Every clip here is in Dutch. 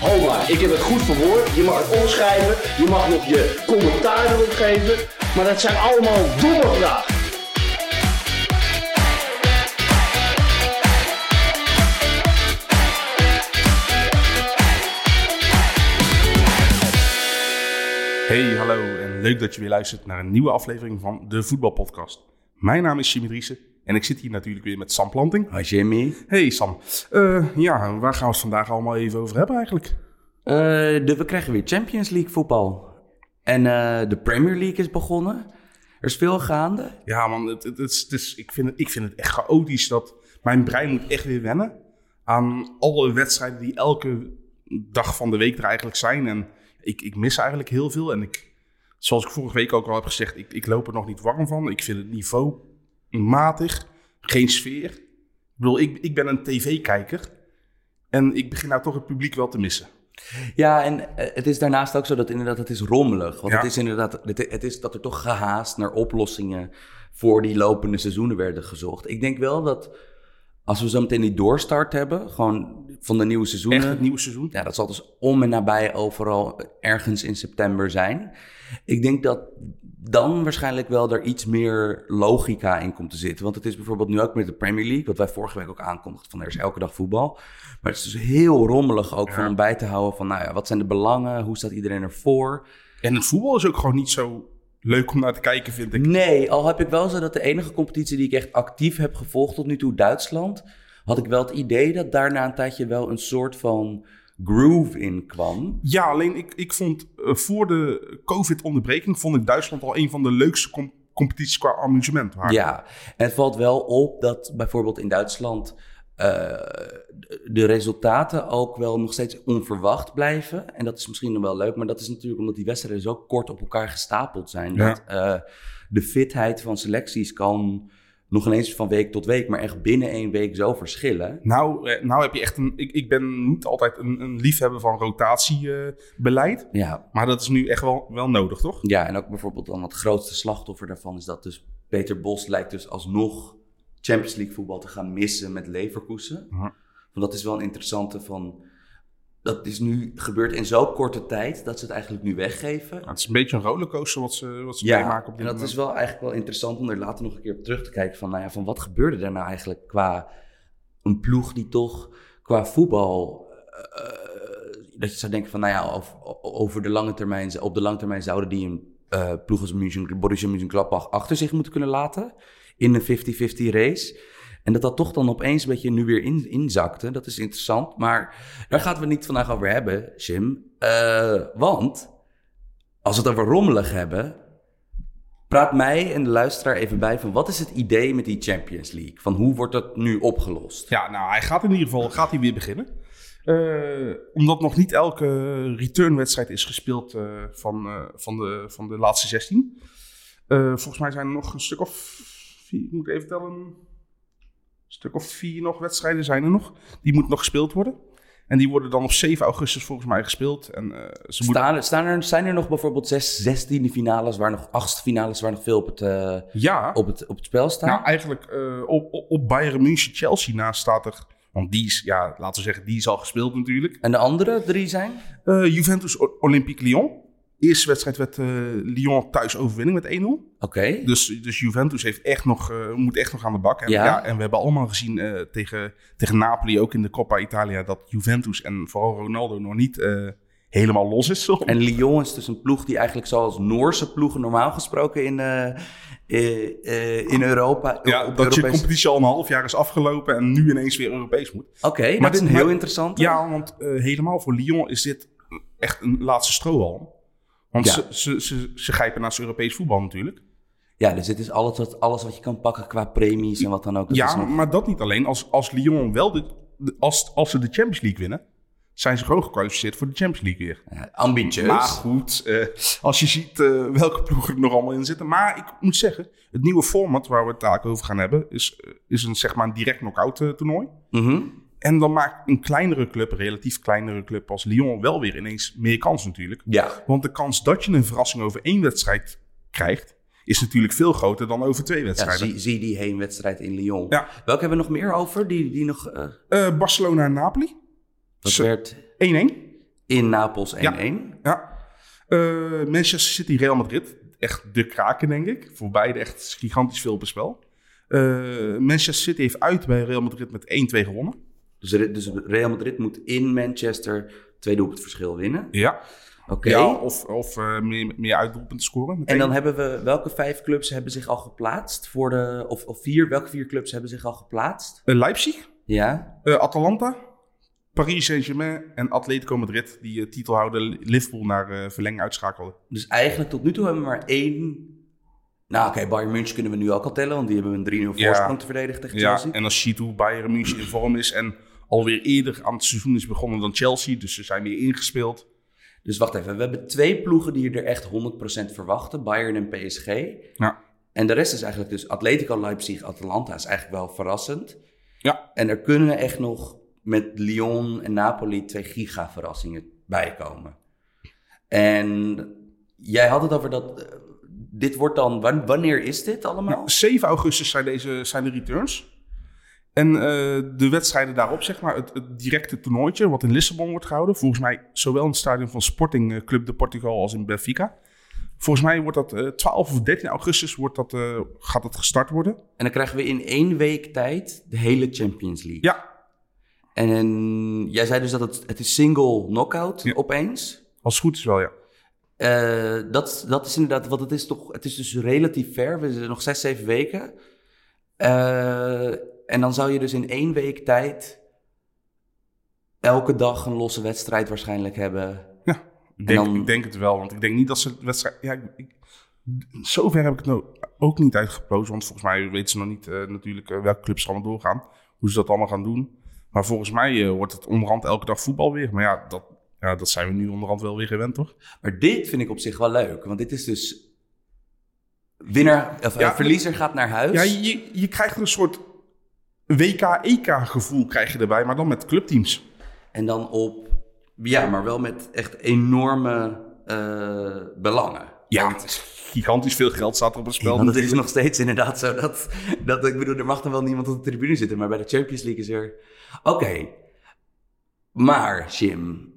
Ho maar, ik heb het goed verwoord. Je mag het omschrijven, je mag nog je commentaar erop geven. Maar dat zijn allemaal domme vragen. Hey, hallo en leuk dat je weer luistert naar een nieuwe aflevering van de Voetbalpodcast. Mijn naam is Jimmy Driessen en ik zit hier natuurlijk weer met Sam Planting. Hi Jimmy. Hey Sam, Eh, ja, waar gaan we het vandaag allemaal even over hebben eigenlijk? Eh, de, we krijgen weer Champions League voetbal. En eh, de Premier League is begonnen. Er is veel gaande. Ja man, het, het, het is, het is- ik, vind het, ik vind het echt chaotisch dat mijn brein moet echt weer wennen aan alle wedstrijden die elke dag van de week er eigenlijk zijn. En ik, ik mis eigenlijk heel veel en ik, zoals ik vorige week ook al heb gezegd, ik, ik loop er nog niet warm van. Ik vind het niveau matig, geen sfeer. Ik bedoel, ik, ik ben een tv-kijker en ik begin nou toch het publiek wel te missen. Ja, en eh, het is daarnaast ook zo dat inderdaad het is rommelig. Want Ja. het is inderdaad het, het is dat er toch gehaast naar oplossingen voor die lopende seizoenen werden gezocht. Ik denk wel dat als we zo meteen die doorstart hebben, gewoon van de nieuwe seizoenen. Echt het nieuwe seizoen. Ja, dat zal dus om en nabij overal ergens in september zijn. Ik denk dat dan waarschijnlijk wel er iets meer logica in komt te zitten. Want het is bijvoorbeeld nu ook met de Premier League, wat wij vorige week ook aankondigden, van er is elke dag voetbal. Maar het is dus heel rommelig ook van om bij te houden van, nou ja, wat zijn de belangen? Hoe staat iedereen ervoor? En het voetbal is ook gewoon niet zo leuk om naar te kijken, vind ik. Nee, al heb ik wel zo dat de enige competitie die ik echt actief heb gevolgd tot nu toe, Duitsland, had ik wel het idee dat daarna een tijdje wel een soort van groove in kwam. Ja, alleen ik, ik vond eh, voor de COVID-onderbreking vond ik Duitsland al een van de leukste com- competities qua amusement. Waar. Ja, en het valt wel op dat bijvoorbeeld in Duitsland eh, de resultaten ook wel nog steeds onverwacht blijven. En dat is misschien nog wel leuk, maar dat is natuurlijk omdat die wedstrijden zo kort op elkaar gestapeld zijn. Ja. Dat eh, de fitheid van selecties kan nog ineens van week tot week, maar echt binnen één week zo verschillen. Nou, eh, nou heb je echt een. Ik, ik ben niet altijd een, een liefhebber van rotatiebeleid. Ja, maar dat is nu echt wel, wel nodig, toch? ja, en ook bijvoorbeeld dan het grootste slachtoffer daarvan is dat dus Peter Bos lijkt dus alsnog Champions League voetbal te gaan missen met Leverkusen. Want dat is wel een interessante van. Dat is nu gebeurd in zo'n korte tijd dat ze het eigenlijk nu weggeven. Nou, het is een beetje een rollercoaster wat ze, wat ze Ja, meemaken op en dit dat moment. is wel eigenlijk wel interessant om er later nog een keer op terug te kijken. Van, nou ja, van wat gebeurde er nou eigenlijk qua een ploeg die toch qua voetbal. eh, dat je zou denken van, nou ja, over, over de lange termijn, op de lange termijn zouden die een eh, ploeg als München, Borussia Mönchengladbach achter zich moeten kunnen laten. In een 50-50 race. En dat dat toch dan opeens een beetje nu weer in, inzakte. Dat is interessant. Maar daar gaan we het niet vandaag over hebben, Jim. Eh, want als we het over rommelig hebben, praat mij en de luisteraar even bij van wat is het idee met die Champions League? Van hoe wordt dat nu opgelost? Ja, nou, hij gaat in ieder geval gaat hij weer beginnen. Eh, omdat nog niet elke returnwedstrijd is gespeeld eh, van, van, de, van de laatste 16. Eh, volgens mij zijn er nog een stuk of moet ik even tellen. Een stuk of vier nog wedstrijden zijn er nog. Die moeten nog gespeeld worden. En die worden dan op 7 augustus volgens mij gespeeld. En, eh, ze moeten, Staan, staan er, zijn er nog bijvoorbeeld zes, zestiende finales, waar nog achtste finales, waar nog veel op het, eh, ja, op het, op het spel staan? nou eigenlijk eh, op, op, Bayern München Chelsea naast staat er. Want die is, ja, laten we zeggen, die is al gespeeld natuurlijk. en de andere drie zijn? Juventus Olympique Lyon. Eerste wedstrijd werd eh, Lyon thuis overwinning met 1-0. Oké. Dus, dus Juventus heeft echt nog, eh, moet echt nog aan de bak. En, Ja. ja. en we hebben allemaal gezien eh, tegen, tegen Napoli, ook in de Coppa Italia, dat Juventus en vooral Ronaldo nog niet helemaal los is. En Lyon is dus een ploeg die eigenlijk zoals Noorse ploegen normaal gesproken in, in Europa... ja, op dat je competitie al een half jaar is afgelopen en nu ineens weer Europees moet. Oké, Maar dat is dit- een heel maar- interessant. Ja, want helemaal voor Lyon is dit echt een laatste strohalm. Want Ja. ze, ze, ze, ze grijpen naar Europees voetbal natuurlijk. Ja, dus dit is alles wat, alles wat je kan pakken qua premies en wat dan ook. Dat ja, nog- maar dat niet alleen. Als, als Lyon wel de, als, als ze de Champions League winnen, zijn ze gewoon gekwalificeerd voor de Champions League weer. Ja, ambitieus. Maar goed, eh, als je ziet eh, welke ploegen er nog allemaal in zitten. Maar ik moet zeggen, het nieuwe format waar we het daar over gaan hebben, is, eh, is een, zeg maar, een direct knock-out toernooi. Mhm. En dan maakt een kleinere club, een relatief kleinere club als Lyon, wel weer ineens meer kans natuurlijk. Ja, Want de kans dat je een verrassing over één wedstrijd krijgt, is natuurlijk veel groter dan over twee ja wedstrijden. zie, zie die heenwedstrijd in Lyon. Ja. Welke hebben we nog meer over? Die, die nog... eh Eh, Barcelona en Napoli, dat werd 1-1. in Napels 1-1. Ja. Ja. Eh, Manchester City, Real Madrid. Echt de kraken, denk ik. Voor beide echt gigantisch veel op het spel. Eh, Manchester City heeft uit bij Real Madrid met 1-2 gewonnen. Dus, dus Real Madrid moet in Manchester twee doelpunten verschil winnen. Ja. Oké. ja of of eh, meer, meer uitdoelpunten scoren. En meteen. dan hebben we, welke vijf clubs hebben zich al geplaatst voor de, of, of vier, welke vier clubs hebben zich al geplaatst? Eh, Leipzig, Ja, eh, Atalanta, Paris Saint-Germain en Atletico Madrid. Die titelhouder Liverpool naar verlenging uitschakelden. dus eigenlijk tot nu toe hebben we maar één. Nou, oké, Bayern München kunnen we nu ook al tellen, want die hebben een 3-0 Ja. voorsprong te verdedigen tegen Ja, Chelsea. en als Chito Bayern München in vorm is en alweer eerder aan het seizoen is begonnen dan Chelsea. Dus ze zijn weer ingespeeld. Dus wacht even, we hebben twee ploegen die er echt 100% verwachten, Bayern en PSG. Ja. En de rest is eigenlijk dus Atletico, Leipzig, Atalanta is eigenlijk wel verrassend. Ja. En er kunnen echt nog met Lyon en Napoli twee giga-verrassingen bijkomen. En jij had het over dat. eh, dit wordt dan. wan- Wanneer is dit allemaal? Nou, 7 augustus zijn, deze, zijn de returns. En eh, de wedstrijden daarop, zeg maar, het, het directe toernooitje, wat in Lissabon wordt gehouden. Volgens mij zowel in het stadion van Sporting eh, Club de Portugal als in Benfica. Volgens mij wordt dat eh 12 of 13 augustus wordt dat, eh, gaat dat gestart worden. En dan krijgen we in één week tijd de hele Champions League. Ja, En jij zei dus dat het, het is single knockout Ja. opeens. als het goed is wel, ja. Eh, dat, dat is inderdaad, want het is toch, het is dus relatief ver. We zijn nog zes, zeven weken. En dan zou je dus in één week tijd elke dag een losse wedstrijd waarschijnlijk hebben. ja. Ik, denk, dan- ik denk het wel, want ik denk niet dat ze wedstrijd... Ja, ik, ik- zover heb ik het nou ook niet uitgeplozen, want volgens mij weten ze nog niet eh, natuurlijk eh, welke clubs allemaal doorgaan. Hoe ze dat allemaal gaan doen. Maar volgens mij eh, wordt het onderhand elke dag voetbal weer. Maar ja dat, ja, dat zijn we nu onderhand wel weer gewend, toch? Maar dit vind ik op zich wel leuk, want dit is dus. Winnaar, of, Ja, verliezer gaat naar huis. Ja, je, je krijgt een soort WK-EK-gevoel krijg je erbij, maar dan met clubteams. En dan op. Ja, maar wel met echt enorme eh, belangen. Ja, Want- het is gigantisch veel geld staat er op het spel. Want het is nog steeds inderdaad zo dat, dat... Ik bedoel, er mag dan wel niemand op de tribune zitten, maar bij de Champions League is er... Oké, maar Jim,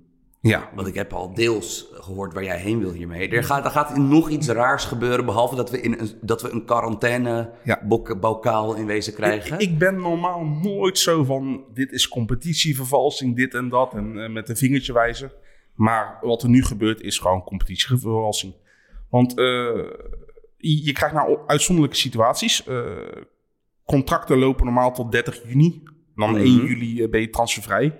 Ja, want ik heb al deels gehoord waar jij heen wil hiermee. Er gaat, er gaat nog iets raars gebeuren, behalve dat we, in een, dat we een quarantaine Ja. bok- bokaal in wezen krijgen. Ik, ik ben normaal nooit zo van, dit is competitievervalsing, dit en dat, en eh, met een vingertje wijzen. Maar wat er nu gebeurt is gewoon competitievervalsing. Want eh, je, krijgt nou uitzonderlijke situaties. Eh, contracten lopen normaal tot 30 juni. Dan Mhm. 1 juli eh, ben je transfervrij.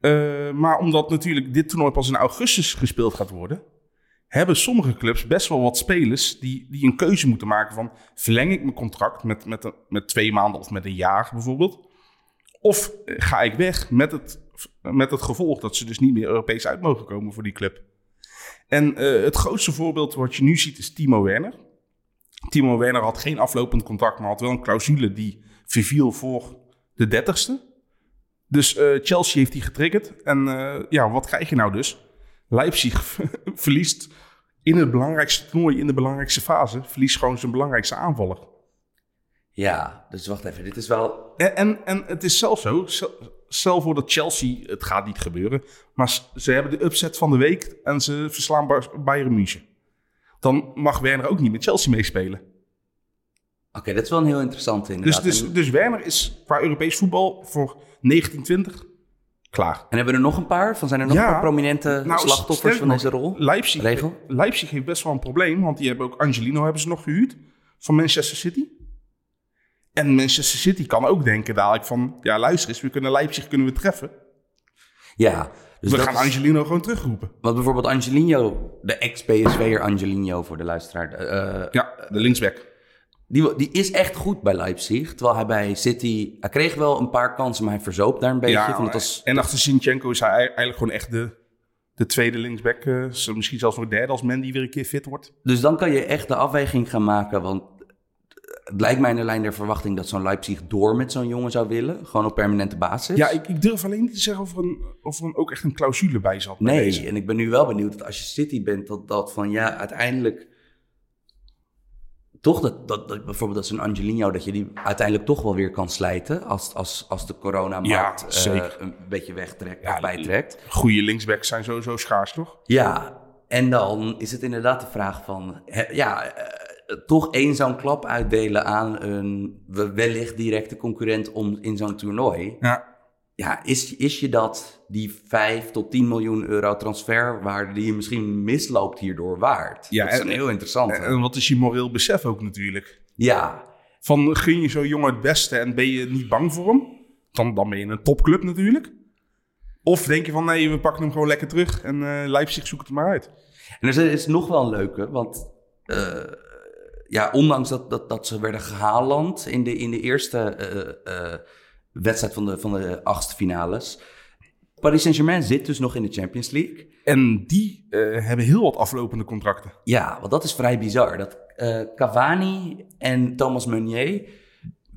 Eh, maar omdat natuurlijk dit toernooi pas in augustus gespeeld gaat worden... hebben sommige clubs best wel wat spelers die, die een keuze moeten maken van... verleng ik mijn contract met, met, met twee maanden of met een jaar bijvoorbeeld... of eh, ga ik weg met het, met het gevolg dat ze dus niet meer Europees uit mogen komen voor die club. En eh, het grootste voorbeeld wat je nu ziet is Timo Werner. Timo Werner had geen aflopend contract, maar had wel een clausule die verviel voor de dertigste. Dus eh, Chelsea heeft die getriggerd. En eh, ja, wat krijg je nou dus? Leipzig verliest in het belangrijkste toernooi, in de belangrijkste fase, verliest gewoon zijn belangrijkste aanvaller. Ja, dus wacht even, dit is wel... En, en, en het is zelfs zo, stel- stel voor dat Chelsea, het gaat niet gebeuren, maar ze hebben de upset van de week en ze verslaan Bayern München. Dan mag Werner ook niet met Chelsea meespelen. Oké, dat is wel een heel interessant Dus, inderdaad. dus, en, dus Werner is qua Europees voetbal voor 1920 klaar. en hebben we er nog een paar? Van zijn er nog Ja. een paar prominente Nou, slachtoffers van deze rol? Leipzig, Regel? Leipzig heeft best wel een probleem, want die hebben ook Angelino hebben ze nog gehuurd van Manchester City. En Manchester City kan ook denken dadelijk van, ja luister eens, we kunnen Leipzig kunnen we treffen. Ja, dus we gaan is- Angelino gewoon terugroepen. Want bijvoorbeeld Angelino, de ex-PSV'er Angelino voor de luisteraar. eh, Ja, de linksback. Die, die is echt goed bij Leipzig. Terwijl hij bij City... Hij kreeg wel een paar kansen, maar hij verzoopt daar een beetje. Ja, het en achter Sinchenko is hij eigenlijk gewoon echt de, de tweede linksback. eh, misschien zelfs nog derde als Mandy weer een keer fit wordt. Dus dan kan je echt de afweging gaan maken. Want het lijkt mij in de lijn der verwachting dat zo'n Leipzig door met zo'n jongen zou willen. Gewoon op permanente basis. Ja, ik, ik durf alleen niet te zeggen of er, een, of er een- ook echt een clausule bij zat. bij. Nee, en ik ben nu wel benieuwd dat als je City bent, dat dat van ja, uiteindelijk. Toch dat, dat, dat bijvoorbeeld dat zo'n Angelino, dat je die uiteindelijk toch wel weer kan slijten. Als, als, als de coronamarkt Ja, eh, een beetje wegtrekt Ja, of bijtrekt. Goede linksbacks zijn sowieso schaars, toch? Ja, en dan is het inderdaad de vraag van, ja, eh, toch één zo'n klap uitdelen aan een we- wellicht directe concurrent om in zo'n toernooi. Ja. Ja, is, is je dat die 5 tot 10 miljoen euro transferwaarde die je misschien misloopt hierdoor waard? Ja, dat is en- heel interessant. En, en wat is je moreel besef ook natuurlijk? ja, Van gun je zo'n jongen het beste en ben je niet bang voor hem? Dan, dan ben je een topclub natuurlijk. Of denk je van nee, we pakken hem gewoon lekker terug en eh Leipzig zoekt het maar uit. en er is nog wel een leuke, want eh, ja, ondanks dat, dat, dat ze werden gehaald in de, in de eerste eh, wedstrijd van de, van de achtste finales. Paris Saint-Germain zit dus nog in de Champions League. En die eh, hebben heel wat aflopende contracten. Ja, want dat is vrij bizar. Dat eh, Cavani en Thomas Meunier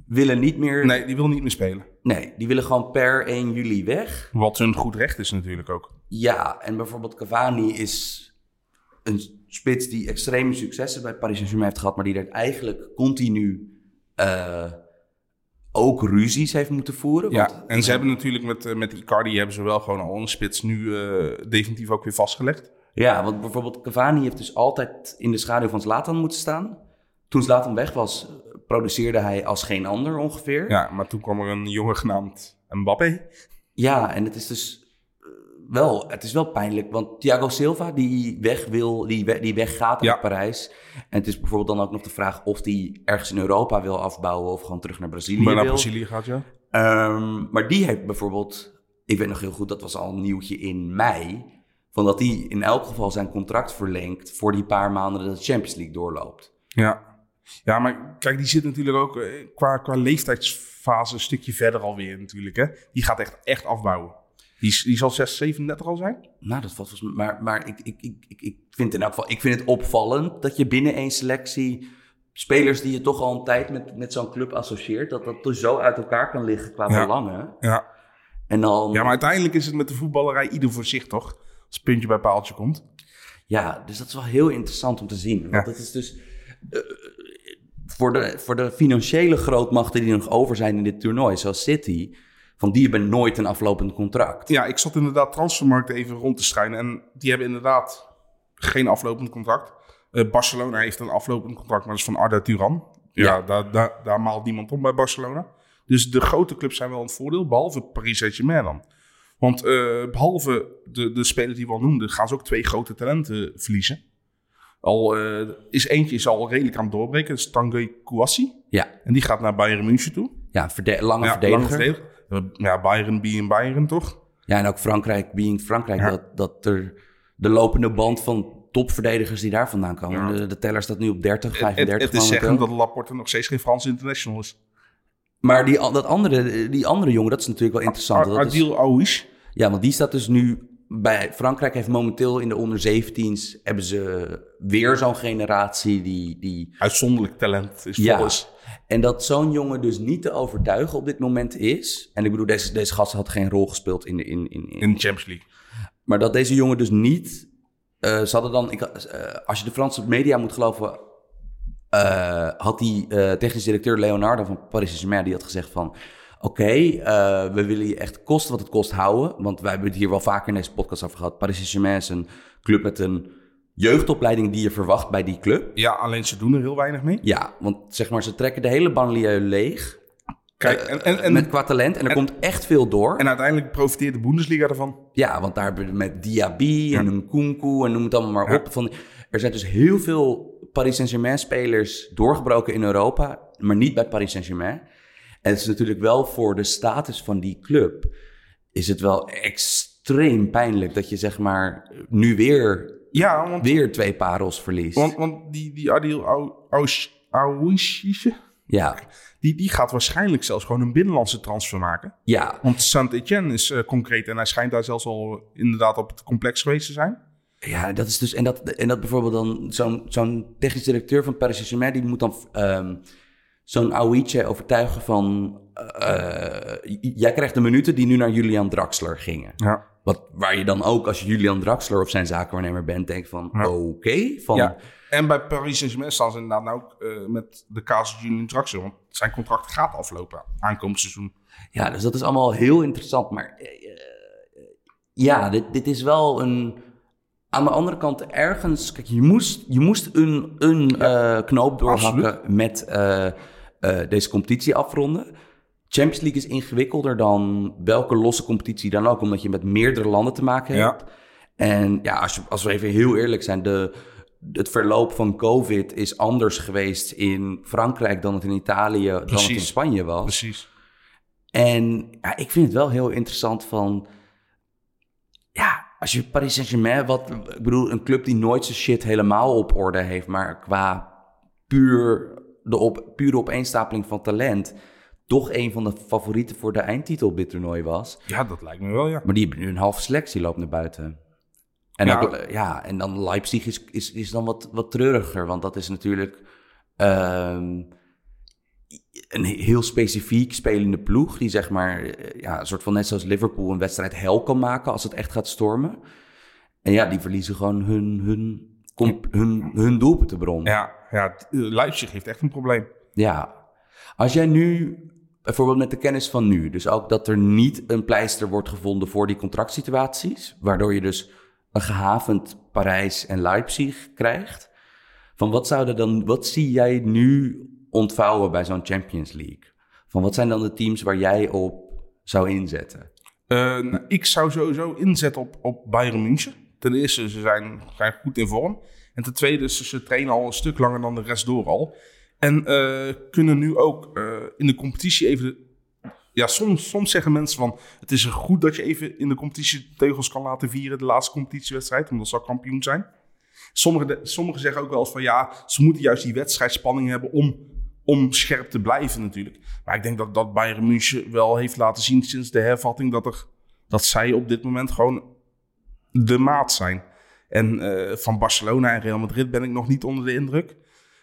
willen niet meer... Nee, die wil niet meer spelen. Nee, die willen gewoon per 1 juli weg. Wat hun goed recht is natuurlijk ook. Ja, en bijvoorbeeld Cavani is een spits die extreme successen bij Paris Saint-Germain heeft gehad, maar die er eigenlijk continu eh, ook ruzies heeft moeten voeren. Ja, en ze hebben natuurlijk met, eh, met Icardi hebben ze wel gewoon al een spits nu eh, definitief ook weer vastgelegd. Ja, want bijvoorbeeld Cavani heeft dus altijd in de schaduw van Zlatan moeten staan. Toen Zlatan weg was, produceerde hij als geen ander ongeveer. Ja, maar toen kwam er een jongen genaamd Mbappé. Ja, en het is dus wel, het is wel pijnlijk, want Thiago Silva die weg wil, die, we- die weggaat Ja. uit Parijs. En het is bijvoorbeeld dan ook nog de vraag of die ergens in Europa wil afbouwen of gewoon terug naar Brazilië Maar naar wil. Brazilië gaat, ja. Ehm, maar die heeft bijvoorbeeld, ik weet nog heel goed, dat was al een nieuwtje in mei, van dat hij in elk geval zijn contract verlengt voor die paar maanden dat de Champions League doorloopt. Ja. Ja, maar kijk, die zit natuurlijk ook eh, qua, qua leeftijdsfase een stukje verder alweer natuurlijk. Hè? Die gaat echt, echt afbouwen. Die, die zal 6, 37 al zijn. Nou, dat valt volgens mij. Maar, maar ik, ik, ik, ik, ik vind in elk geval. Ik vind het opvallend dat je binnen één selectie. spelers die je toch al een tijd met, met zo'n club associeert. dat dat dus zo uit elkaar kan liggen qua Ja. belangen. Ja. En dan. ja, maar uiteindelijk is het met de voetballerij ieder voor zich toch? Als het puntje bij paaltje komt. Ja, dus dat is wel heel interessant om te zien. Want Ja. het is dus. eh, voor, de, voor de financiële grootmachten die nog over zijn in dit toernooi, zoals City. Van die hebben nooit een aflopend contract. Ja, ik zat inderdaad transfermarkt even rond te schrijnen. En die hebben inderdaad geen aflopend contract. Eh, Barcelona heeft een aflopend contract, maar dat is van Arda Turan. Ja, Ja. Daar, daar, daar maalt niemand om bij Barcelona. Dus de grote clubs zijn wel een voordeel, behalve Paris Saint-Germain dan. Want eh, behalve de, de spelers die we al noemden, gaan ze ook twee grote talenten verliezen. Al eh, is eentje is al redelijk aan het doorbreken, dat is Tanguy Kouassi. Ja, En die gaat naar Bayern München toe. ja verde- lange Ja, verdediger. lange verdediger. Ja, Bayern being Bayern toch? Ja, en ook Frankrijk, being Frankrijk, Ja. dat, dat er de lopende band van topverdedigers die daar vandaan komen. Ja. De, de teller staat nu op 30, Het, 35 het is momenteel. zeggen dat Laporte nog steeds geen Franse international is. Maar die, dat andere, die andere jongen, dat is natuurlijk wel interessant. Ar- Dat is- Adil Aouish. ja, want die staat dus nu bij Frankrijk heeft momenteel in de onder 17's hebben ze weer zo'n generatie die, die Uitzonderlijk talent is Ja. En dat zo'n jongen dus niet te overtuigen op dit moment is. En ik bedoel, deze, deze gast had geen rol gespeeld in de. In, in, in, In de Champions League. Maar dat deze jongen dus niet. eh ze hadden dan. Ik, eh, als je de Franse media moet geloven. eh, had die technisch directeur Leonardo van Paris Saint-Germain. die had gezegd van. Oké, we willen je echt kosten wat het kost houden. Want wij hebben het hier wel vaker in deze podcast over gehad. Paris Saint-Germain is een club met een jeugdopleiding die je verwacht bij die club. Ja, alleen ze doen er heel weinig mee. Ja, want zeg maar, ze trekken de hele banlieue leeg. Kijk, en, en, en, met qua talent. En er komt echt veel door. en uiteindelijk profiteert de Bundesliga ervan. Ja, want daar hebben we met Diaby en Nkunku en noem het allemaal maar Ja. op. Van, er zijn dus heel veel Paris Saint-Germain spelers doorgebroken in Europa, maar niet bij Paris Saint-Germain. En het is natuurlijk wel voor de status van die club, is het wel extreem pijnlijk dat je zeg maar nu weer, Ja, want, weer twee parels verliest. want, want die, die Adil Aou- Aouish, Aouishische, Ja, die, die gaat waarschijnlijk zelfs gewoon een binnenlandse transfer maken. ja, Want Saint-Etienne is eh, concreet en hij schijnt daar zelfs al inderdaad op het complex geweest te zijn. Ja, dat is dus. En dat, en dat bijvoorbeeld dan zo'n zo'n technisch directeur van Paris Saint-Germain, die moet dan ehm, zo'n Aouiche overtuigen van. Eh, j- jij krijgt de minuten die nu naar Julian Draxler gingen. Ja. Wat, waar je dan ook, als je Julian Draxler of zijn zakenwaarnemer bent, denkt van: Ja. oké. van, Ja. En bij Paris Saint-Germain staan ze inderdaad nou ook eh, met de casus Julian Draxler. Want zijn contract gaat aflopen aankomend seizoen. Ja, dus dat is allemaal heel interessant. Maar eh, eh, ja, dit, dit is wel een. Aan de andere kant ergens. Kijk, je moest, je moest een, een eh, knoop doorhakken met eh, eh, deze competitie afronden. Champions League is ingewikkelder dan welke losse competitie dan ook, omdat je met meerdere landen te maken Ja. hebt. En ja, als, je, als we even heel eerlijk zijn, de, het verloop van COVID is anders geweest in Frankrijk dan het in Italië, dan het in. Spanje was. Precies. En ja, ik vind het wel heel interessant van... Ja, als je Paris Saint-Germain, wat... Ik bedoel, een club die nooit zijn shit helemaal op orde heeft... maar qua puur de op, pure opeenstapeling van talent... toch een van de favorieten voor de eindtitel op dit toernooi was. Ja, dat lijkt me wel, ja. Maar die hebben nu een halve selectie loopt naar buiten. En, Ja. en dan Leipzig is, is, is dan wat, wat treuriger. Want dat is natuurlijk ehm, een he- heel specifiek spelende ploeg. Die zeg maar, eh, ja, een soort van net zoals Liverpool een wedstrijd hel kan maken als het echt gaat stormen. En ja, die verliezen gewoon hun, hun, hun, hun doelpuntenbron. Ja, ja Leipzig heeft echt een probleem. Ja. Als jij nu, bijvoorbeeld met de kennis van nu, dus ook dat er niet een pleister wordt gevonden voor die contractsituaties, waardoor je dus een gehavend Parijs en Leipzig krijgt. Van wat zouden dan, wat zie jij nu ontvouwen bij zo'n Champions League? Van wat zijn dan de teams waar jij op zou inzetten? Eh, nou, ik zou sowieso inzetten op, op Bayern München. Ten eerste, ze zijn, zijn goed in vorm. En ten tweede, ze, ze trainen al een stuk langer dan de rest door al. En eh, kunnen nu ook eh, in de competitie even... Ja, soms, soms zeggen mensen van... Het is goed dat je even in de competitie teugels kan laten vieren... de laatste competitiewedstrijd, omdat ze al kampioen zijn. Sommigen, sommigen zeggen ook wel eens van... Ja, ze moeten juist die wedstrijdspanning hebben om, om scherp te blijven natuurlijk. Maar ik denk dat, dat Bayern München wel heeft laten zien sinds de hervatting... dat, er, dat zij op dit moment gewoon de maat zijn. En eh, van Barcelona en Real Madrid ben ik nog niet onder de indruk.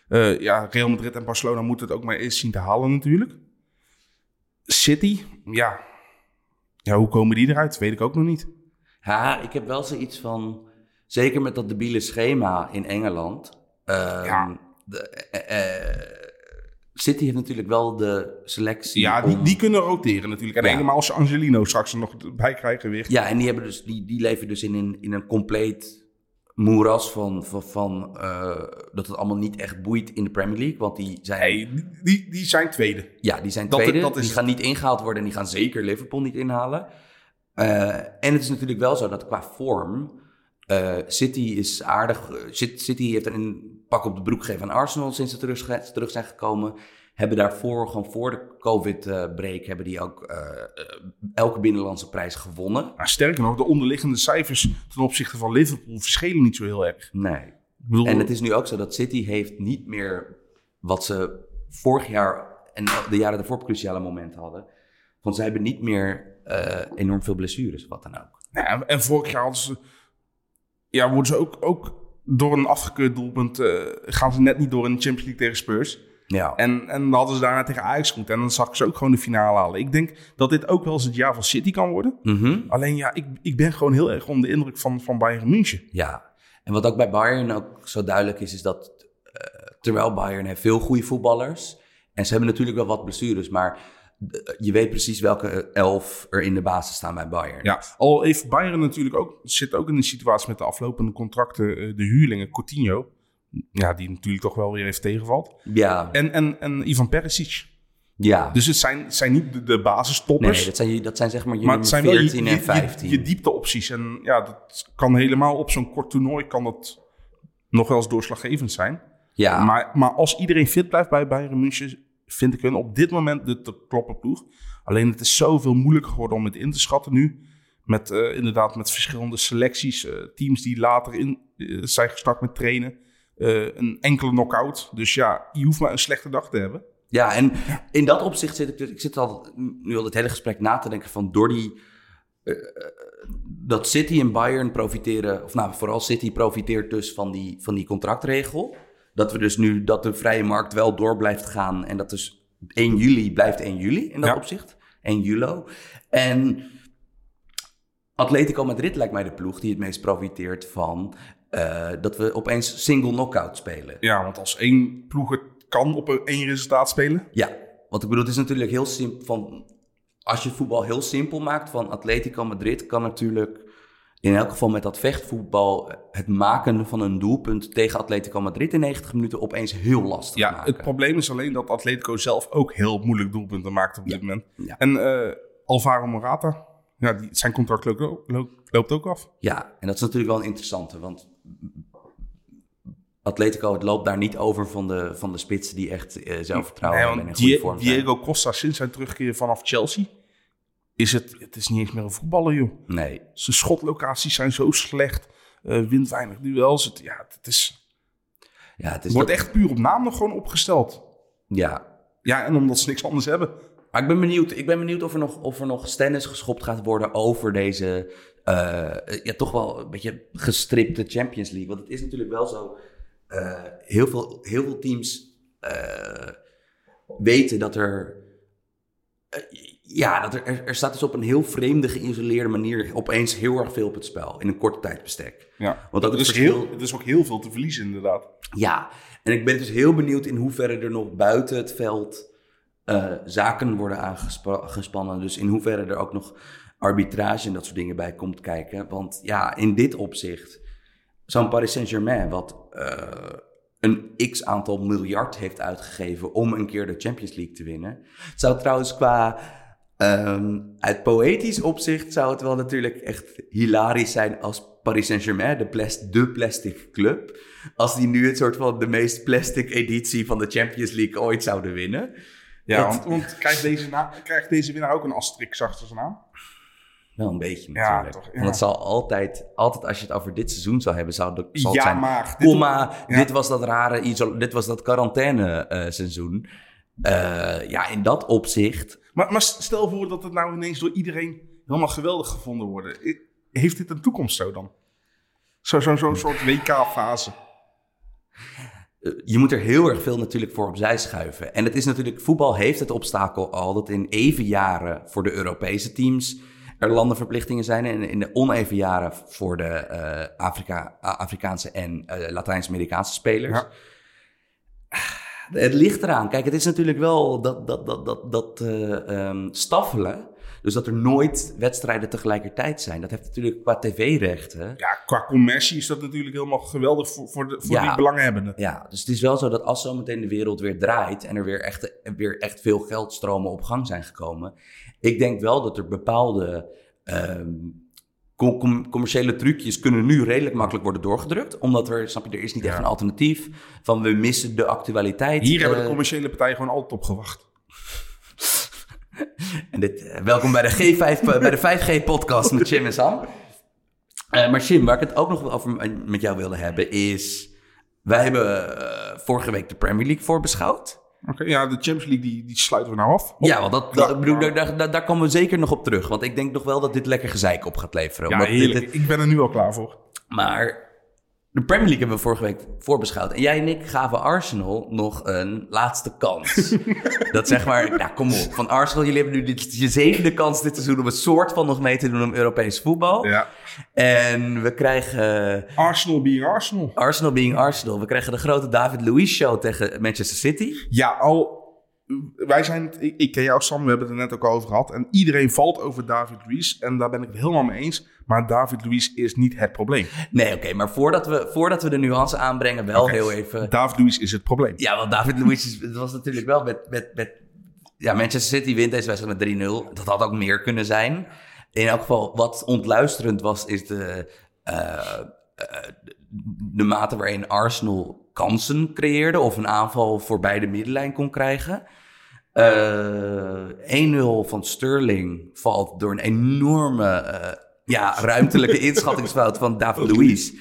Eh, ja, Real Madrid en Barcelona moeten het ook maar eens zien te halen natuurlijk. City, ja. Ja, hoe komen die eruit? Weet ik ook nog niet. Ja, ik heb wel zoiets van, zeker met dat debiele schema in Engeland. ehm, Ja. de, eh, eh, City heeft natuurlijk wel de selectie. Ja, die, om- die kunnen roteren natuurlijk. En Ja. helemaal als Angelino straks er nog bij krijgen weer. Ja, en die, hebben dus, die, die leven dus in een, in een compleet moeras van, van, van eh, dat het allemaal niet echt boeit in de Premier League. Want die zijn, Nee, die- die, zijn tweede. ja, die zijn dat- tweede, dat is die gaan niet ingehaald worden en die gaan zeker Liverpool niet inhalen. Eh, en het is natuurlijk wel zo dat qua vorm, eh, City is aardig. Cit- City heeft een pak op de broek gegeven aan Arsenal sinds ze terug, terug zijn gekomen. Hebben daarvoor, gewoon voor de COVID-break, hebben die ook eh, eh, elke binnenlandse prijs gewonnen. Maar sterker nog, de onderliggende cijfers ten opzichte van Liverpool verschillen niet zo heel erg. Nee. Bedoel, En het is nu ook zo dat City heeft niet meer wat ze vorig jaar en de jaren daarvoor cruciale momenten hadden. Want ze hebben niet meer eh, enorm veel blessures, wat dan ook. Ja, en vorig jaar hadden ze, ja, worden ze ook, ook door een afgekeurd doelpunt, eh, gaan ze net niet door in de Champions League tegen Spurs. Ja. En, en dan hadden ze daarna tegen Ajax goed. En dan zag ik ze ook gewoon de finale halen. Ik denk dat dit ook wel eens het jaar van City kan worden. Mhm. Alleen ja, ik, ik ben gewoon heel erg onder de indruk van, van Bayern München. Ja. En wat ook bij Bayern ook zo duidelijk is, is dat eh, terwijl Bayern heeft veel goede voetballers. En ze hebben natuurlijk wel wat blessures, maar eh, je weet precies welke elf er in de basis staan bij Bayern. Ja, al heeft Bayern natuurlijk ook, zit ook in een situatie met de aflopende contracten, eh, de huurlingen, Coutinho. Ja, die natuurlijk toch wel weer even tegenvalt. Ja. En, en, en Ivan Perisic. ja. Dus het zijn, het zijn niet de, de nee, basistoppers. dat zijn, dat zijn zeg maar je maar het zijn wel je, 14 je, en je, 15. je diepteopties. En ja, dat kan helemaal op zo'n kort toernooi kan dat nog wel eens doorslaggevend zijn. ja. Maar, maar als iedereen fit blijft bij Bayern München, vind ik hun op dit moment de te kloppen ploeg. Alleen het is zoveel moeilijker geworden om het in te schatten nu. Met eh, inderdaad met verschillende selecties, eh, teams die later in, eh, zijn gestart met trainen. Eh, een enkele knockout. Dus ja, je hoeft maar een slechte dag te hebben. Ja, en in dat opzicht zit ik, dus- ik zit al nu al het hele gesprek na te denken van door die eh, eh, dat City en Bayern profiteren, of nou vooral City profiteert dus van die, van die contractregel. Dat we dus nu dat de vrije markt wel door blijft gaan en dat dus 1 juli blijft 1 juli in dat Ja. opzicht. 1 juli. En Atletico Madrid lijkt mij de ploeg die het meest profiteert van eh, dat we opeens single knockout spelen. Ja, want als één ploeg het kan op een één resultaat spelen. Ja, want ik bedoel, het is natuurlijk heel simpel. Van, als je voetbal heel simpel maakt van Atletico Madrid, kan natuurlijk in elk geval met dat vechtvoetbal het maken van een doelpunt tegen Atletico Madrid in 90 minuten opeens heel lastig Ja, maken. het probleem is alleen dat Atletico zelf ook heel moeilijk doelpunten maakt op dit moment. Ja. En eh, Alvaro Morata, ja, die, zijn contract loopt, loopt, loopt ook af. Ja, en dat is natuurlijk wel een interessante, want Atletico het loopt daar niet over van de, van de spitsen die echt eh, zelfvertrouwen Nee, hebben en in goede vorm zijn. Diego Costa sinds zijn terugkeer vanaf Chelsea, is het, het is niet eens meer een voetballer, joh. Nee, Zijn schotlocaties zijn zo slecht, eh wint weinig duels. Het, ja, het is, ja, het is wordt dat- echt puur op naam nog gewoon opgesteld. Ja, Ja, en omdat ze niks anders hebben. Maar ik ben benieuwd, ik ben benieuwd of, er nog, of er nog stennis geschopt gaat worden over deze ja, toch wel een beetje gestripte Champions League. Want het is natuurlijk wel zo, eh, heel, veel, heel veel teams eh, weten dat er... eh, ja, dat er, er, staat dus op een heel vreemde, geïsoleerde manier opeens heel erg veel op het spel in een korte tijdbestek. Ja, Want ook het is, verschil- heel, er is ook heel veel te verliezen, inderdaad. Ja, en ik ben dus heel benieuwd in hoeverre er nog buiten het veld eh, zaken worden aangespannen. Dus in hoeverre er ook nog arbitrage en dat soort dingen bij komt kijken. Want ja, in dit opzicht, zo'n Paris Saint-Germain, wat eh, een x aantal miljard heeft uitgegeven om een keer de Champions League te winnen. Zou trouwens qua. ehm, uit poëtisch opzicht zou het wel natuurlijk echt hilarisch zijn als Paris Saint-Germain, de, plas- de plastic club, als die nu het soort van de meest plastic editie van de Champions League ooit zouden winnen. Ja, Dat- want, want krijgt, deze na, krijgt deze winnaar ook een asterisk achter zijn naam? Wel een beetje Ja, natuurlijk. toch, ja. Want het zal altijd, altijd als je het over dit seizoen zou hebben, zou, de, zal het Ja, zijn, maar dit- komma, ja. dit was dat rare, dit was dat quarantaine eh, seizoen. Eh, ja, in dat opzicht, Maar, maar stel voor dat het nou ineens door iedereen helemaal geweldig gevonden wordt. Heeft dit een toekomst zo dan? Zo'n zo, zo'n soort WK-fase. eh, je moet er heel erg veel natuurlijk voor opzij schuiven. En het is natuurlijk, voetbal heeft het obstakel al dat in even jaren voor de Europese teams er landenverplichtingen zijn. En in de oneven jaren voor de eh, Afrika, Afrikaanse en eh, Latijns-Amerikaanse spelers. Ja. Het ligt eraan. Kijk, het is natuurlijk wel dat, dat, dat, dat, dat eh, ehm, staffelen. Dus dat er nooit wedstrijden tegelijkertijd zijn. Dat heeft natuurlijk qua tv-rechten. Ja, qua commercie is dat natuurlijk helemaal geweldig voor, voor, de, voor Ja. die belanghebbenden. Ja, dus het is wel zo dat als zometeen de wereld weer draait en er weer echt, weer echt veel geldstromen op gang zijn gekomen. Ik denk wel dat er bepaalde ehm, com- com- commerciële trucjes kunnen nu redelijk makkelijk worden doorgedrukt. Omdat er, snap je, er is niet echt een alternatief van we missen de actualiteit. Hier hebben de eh, commerciële partijen gewoon altijd op gewacht. En dit, eh, welkom bij de, G5, eh, bij de 5G-podcast met Jim en Sam. Maar Jim, waar ik het ook nog over met jou wilde hebben is... Wij hebben vorige week de Premier League voorbeschouwd. Oké, ja, de Champions League die, die sluiten we nou af. Ja, want dat, bedoel, daar, daar, daar- komen we zeker nog op terug. Want ik denk nog wel dat dit lekker gezeik op gaat leveren. Ja, dit-. Ik ben er nu al klaar voor. maar de Premier League hebben we vorige week voorbeschouwd. En jij en ik gaven Arsenal nog een laatste kans. dat zeg maar, ja, kom op. Van Arsenal, jullie hebben nu dit, je zevende kans dit seizoen om een soort van nog mee te doen om Europees voetbal. Ja. En we krijgen Arsenal being Arsenal. Arsenal being Arsenal. We krijgen de grote David Luiz show tegen Manchester City. Ja, al. Wij zijn, ik, ik ken jou Sam, we hebben het er net ook over gehad. En iedereen valt over David Luiz. En daar ben ik het helemaal mee eens. Maar David Luiz is niet het probleem. Nee, oké, maar voordat we, voordat we de nuance aanbrengen, wel heel even... David Luiz is het probleem. Ja, want David Luiz was natuurlijk wel met, met, met... Ja, Manchester City wint deze wedstrijd met 3-0. Dat had ook meer kunnen zijn. In elk geval, wat ontluisterend was, is de, eh, eh, de mate waarin Arsenal kansen creëerde... of een aanval voorbij de middenlijn kon krijgen. Eh 1-0 van Sterling valt door een enorme... eh, ja, ruimtelijke inschattingsfout van David Luiz.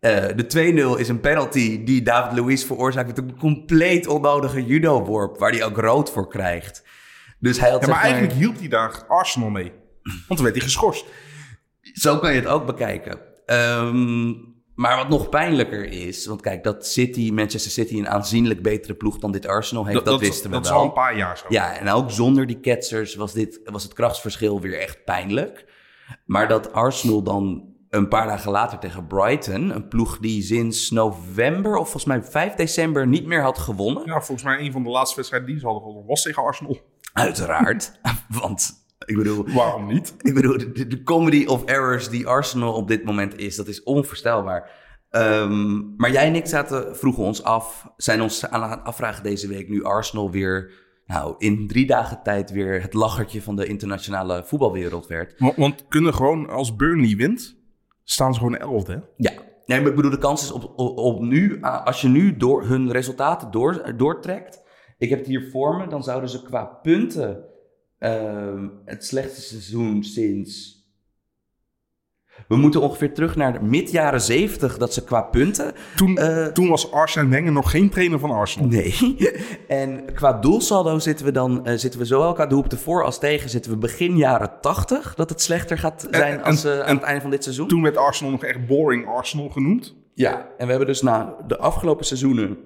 Eh, de 2-0 is een penalty die David Luiz veroorzaakt met een compleet onnodige judo-worp, waar hij ook rood voor krijgt. Dus hij had Ja, zeg maar eigenlijk hielp hij daar Arsenal mee. Want toen werd hij geschorst. Zo kan je het ook bekijken. Ehm, maar wat nog pijnlijker is, want kijk, dat City, Manchester City een aanzienlijk betere ploeg dan dit Arsenal heeft, dat, wisten we dat is wel. al een paar jaar zo. Ja, en ook zonder die ketsers was, dit, was het krachtsverschil weer echt pijnlijk. Maar dat Arsenal dan een paar dagen later tegen Brighton, een ploeg die sinds november of volgens mij 5 december niet meer had gewonnen. Ja, volgens mij een van de laatste wedstrijden die ze hadden gewonnen was tegen Arsenal. Uiteraard. Want ik bedoel, Waarom niet? ik bedoel de, de comedy of errors die Arsenal op dit moment is, dat is onvoorstelbaar. Ehm, maar jij en ik zaten, vroegen ons af, zijn ons aan het afvragen deze week nu Arsenal weer, nou, in drie dagen tijd weer het lachertje van de internationale voetbalwereld werd. Want, want kunnen gewoon, als Burnley wint, staan ze gewoon elfde. hè? Ja, nee, maar ik bedoel, de kans is op, op, op nu, als je nu door hun resultaten door, doortrekt. Ik heb het hier voor me, dan zouden ze qua punten ehm, het slechtste seizoen sinds. We moeten ongeveer terug naar mid jaren 70 dat ze qua punten. Toen, Eh, toen was Arsene Wenger nog geen trainer van Arsenal. Nee. En qua doelsaldo zitten we dan eh, zitten we zowel qua doelpunten voor als tegen. Zitten we begin jaren 80 dat het slechter gaat zijn en- als, eh, aan het einde van dit seizoen. Toen werd Arsenal nog echt boring Arsenal genoemd. Ja, en we hebben dus na de afgelopen seizoenen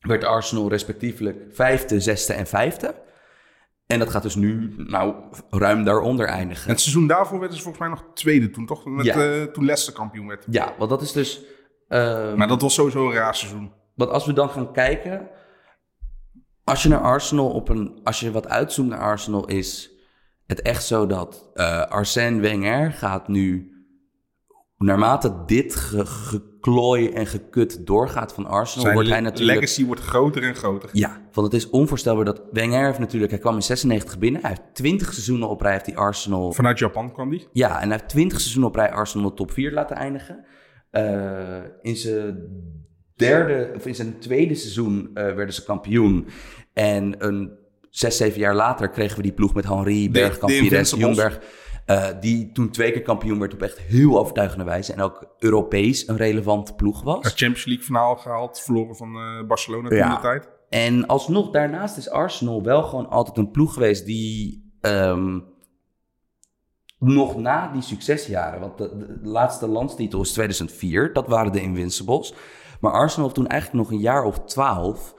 werd Arsenal respectievelijk vijfde, zesde en vijfde. En dat gaat dus nu nou ruim daaronder En eindigen. het seizoen daarvoor werden ze volgens mij nog tweede toen, toch? Met, Ja. eh, toen Leicester kampioen werd. Ja, want dat is dus... eh, Maar dat was sowieso een raar seizoen. Want als we dan gaan kijken, als je naar Arsenal op een, als je wat uitzoomt naar Arsenal, is het echt zo dat eh Arsène Wenger gaat nu, naarmate dit ge- geklooi en gekut doorgaat van Arsenal, Zijn wordt hij natuurlijk. legacy wordt groter en groter. Ja, want het is onvoorstelbaar dat Wenger heeft natuurlijk, hij kwam in 96 binnen, hij heeft 20 seizoenen op rij heeft hij Arsenal Vanuit Japan kwam die. ja, en hij heeft 20 seizoenen op rij Arsenal top 4 laten eindigen. Eh, in zijn derde, of in zijn tweede seizoen eh, werden ze kampioen. En een zes, zeven jaar later kregen we die ploeg met Henri, Bergkamp, Pires. Jongberg. Eh, die toen twee keer kampioen werd op echt heel overtuigende wijze. En ook Europees een relevante ploeg was. Het Champions League finale gehaald. Verloren van eh, Barcelona toen Ja. de tijd. En alsnog, daarnaast is Arsenal wel gewoon altijd een ploeg geweest die ehm, nog na die succesjaren, want de, de- de laatste landstitel is 2004, dat waren de Invincibles. Maar Arsenal heeft toen eigenlijk nog een jaar of twaalf,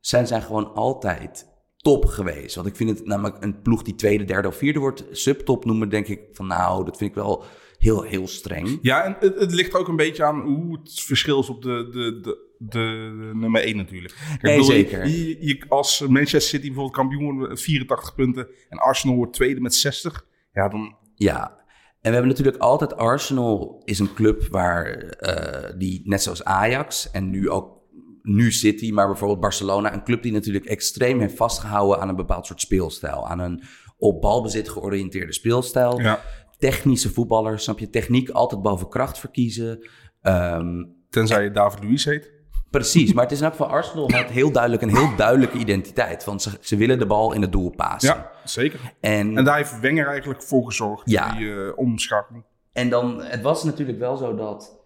zijn zij gewoon altijd top geweest. Want ik vind het namelijk een ploeg die tweede, derde of vierde wordt, subtop noemen, denk ik van nou, dat vind ik wel heel, heel streng. Ja, en het, het ligt ook een beetje aan hoe het verschil is op de, de, de, de, nummer 1 natuurlijk. Kijk, Nee, bedoel, zeker. Je, je- als Manchester City bijvoorbeeld kampioen wordt met 84 punten en Arsenal wordt tweede met 60, ja, dan Ja, en we hebben natuurlijk altijd Arsenal is een club waar eh, die net zoals Ajax en nu ook nu City, maar bijvoorbeeld Barcelona, een club die natuurlijk extreem heeft vastgehouden aan een bepaald soort speelstijl, aan een op balbezit georiënteerde speelstijl. ja, Technische voetballers, snap je? Techniek altijd boven kracht verkiezen. Ehm, tenzij je David Luiz heet. precies, maar het is in elk geval Arsenal had heel duidelijk een heel duidelijke identiteit, want ze, ze willen de bal in het doel pasen. Ja, zeker. En, En daar heeft Wenger eigenlijk voor gezorgd, Ja. die eh, omschakeling. En dan, het was natuurlijk wel zo dat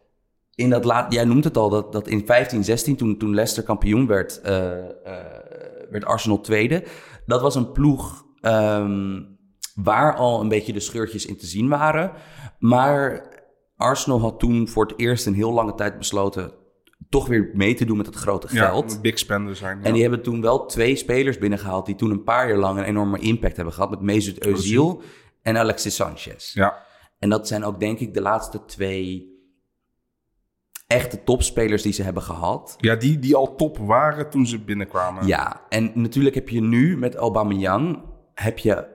in dat laat, jij noemt het al, dat, dat in 15, 16, toen, toen Leicester kampioen werd, eh, eh, werd Arsenal tweede. Dat was een ploeg ehm, waar al een beetje de scheurtjes in te zien waren. Maar Arsenal had toen voor het eerst in heel lange tijd besloten toch weer mee te doen met het grote geld. Ja, big spender zijn. ja. En die hebben toen wel twee spelers binnengehaald die toen een paar jaar lang een enorme impact hebben gehad. Met Mesut Özil en Alexis Sanchez. ja. En dat zijn ook denk ik de laatste twee echte topspelers die ze hebben gehad. ja, die, die al top waren toen ze binnenkwamen. Ja, en natuurlijk heb je nu met Aubameyang heb je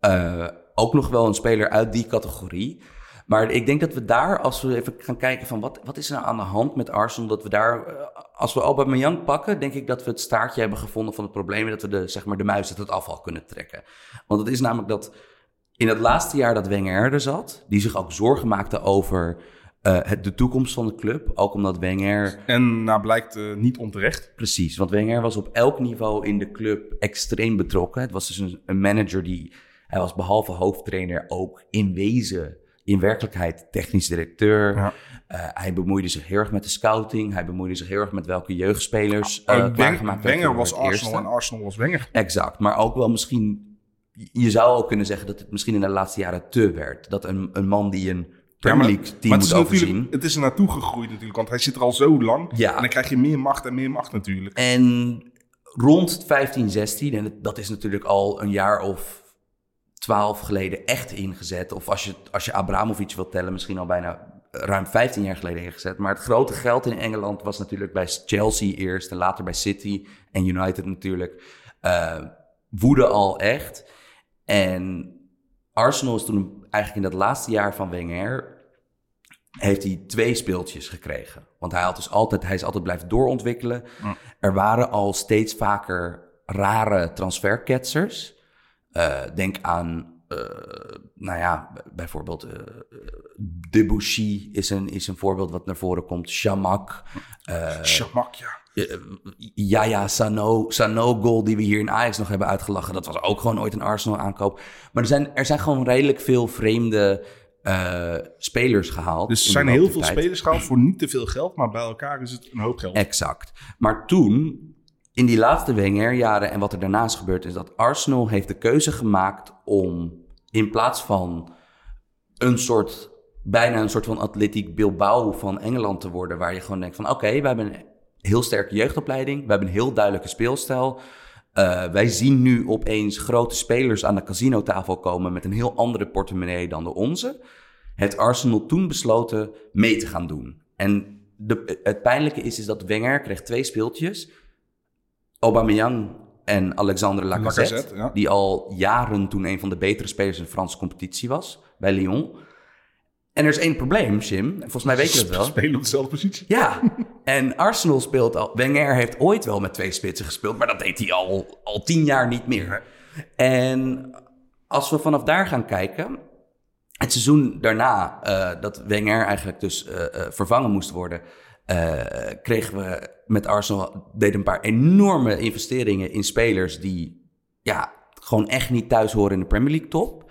eh, ook nog wel een speler uit die categorie. Maar ik denk dat we daar, als we even gaan kijken van wat, wat is er nou aan de hand met Arsenal, dat we daar, eh, als we Aubameyang pakken, denk ik dat we het staartje hebben gevonden van het probleem dat we de, zeg maar, de muis uit het afval kunnen trekken. Want het is namelijk dat in het laatste jaar dat Wenger er zat, die zich ook zorgen maakte over eh, het, de toekomst van de club, ook omdat Wenger En nou blijkt eh, niet onterecht. Precies, want Wenger was op elk niveau in de club extreem betrokken. Het was dus een, een manager die, hij was behalve hoofdtrainer ook in wezen in werkelijkheid technisch directeur. Ja. Eh, hij bemoeide zich heel erg met de scouting. Hij bemoeide zich heel erg met welke jeugdspelers Uh, Wenger voor was Arsenal eerste. en Arsenal was Wenger. Exact, maar ook wel misschien... Je zou ook kunnen zeggen dat het misschien in de laatste jaren te werd. Dat een, een man die een Premier League team moet het is overzien... natuurlijk- Het is er naartoe gegroeid natuurlijk, want hij zit er al zo lang. Ja. En dan krijg je meer macht en meer macht natuurlijk. En rond 15, 16, en dat is natuurlijk al een jaar of twaalf geleden echt ingezet. Of als je, als je Abramovic wilt tellen, misschien al bijna ruim 15 jaar geleden ingezet. Maar het grote geld in Engeland was natuurlijk bij Chelsea eerst en later bij City en United natuurlijk. eh, woedde al echt. En Arsenal is toen eigenlijk in dat laatste jaar van Wenger heeft hij twee speeltjes gekregen. Want hij, had dus altijd, hij is altijd blijven doorontwikkelen. Er waren al steeds vaker rare transferketsers. Eh, denk aan, eh, nou ja, bijvoorbeeld Debussy is een, is een voorbeeld wat naar voren komt. Chamak. eh Shamak, ja. eh, ja, ja, Sano, Sano goal die we hier in Ajax nog hebben uitgelachen. Dat was ook gewoon ooit een Arsenal aankoop. Maar er zijn, er zijn gewoon redelijk veel vreemde eh, spelers gehaald. Dus er zijn heel veel spelers gehaald voor niet te veel geld, maar bij elkaar is het een hoop geld. Exact. Maar toen, in die laatste Wenger-jaren en wat er daarna is gebeurd, is dat Arsenal heeft de keuze gemaakt om in plaats van een soort, bijna een soort van atletiek Bilbao van Engeland te worden, waar je gewoon denkt van oké, we hebben een heel sterke jeugdopleiding, we hebben een heel duidelijke speelstijl. Eh, wij zien nu opeens grote spelers aan de casinotafel komen met een heel andere portemonnee dan de onze. Het Arsenal toen besloten mee te gaan doen. En de, het pijnlijke is, is dat Wenger kreeg twee speeltjes. Aubameyang en Alexander Lacazette, Lacazette, ja. die al jaren toen een van de betere spelers in de Franse competitie was, bij Lyon. En er is één probleem, Jim. Volgens mij weet je dat wel. Spelen op dezelfde positie. Ja, en Arsenal speelt al. Wenger heeft ooit wel met twee spitsen gespeeld, maar dat deed hij al, al tien jaar niet meer. En als we vanaf daar gaan kijken. Het seizoen daarna, eh, dat Wenger eigenlijk dus eh, eh, vervangen moest worden, kregen we met Arsenal deden een paar enorme investeringen in spelers die ja, gewoon echt niet thuis horen in de Premier League top.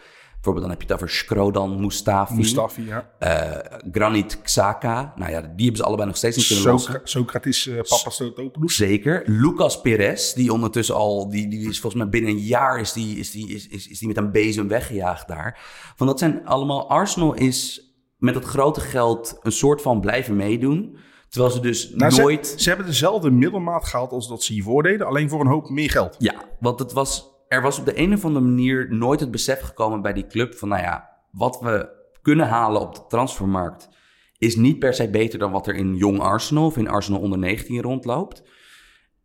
Bijvoorbeeld dan heb je het over Skrodan, Mustafi, Mustafi, ja. eh, Granit Xhaka. Nou ja, die hebben ze allebei nog steeds niet kunnen lossen. Socra- Socrates, uh, Papastotopoulos. Zeker. Lucas Perez, die ondertussen al, die, die is volgens mij binnen een jaar is die, is die, is, is, is die met een bezem weggejaagd daar. Van dat zijn allemaal, Arsenal is met dat grote geld een soort van blijven meedoen. Terwijl ze dus Nou, ze- nooit... Ze, hebben dezelfde middelmaat gehaald als dat ze hiervoor deden, alleen voor een hoop meer geld. Ja, want het was, er was op de een of andere manier nooit het besef gekomen bij die club van, nou ja, wat we kunnen halen op de transfermarkt is niet per se beter dan wat er in jong Arsenal of in Arsenal onder 19 rondloopt.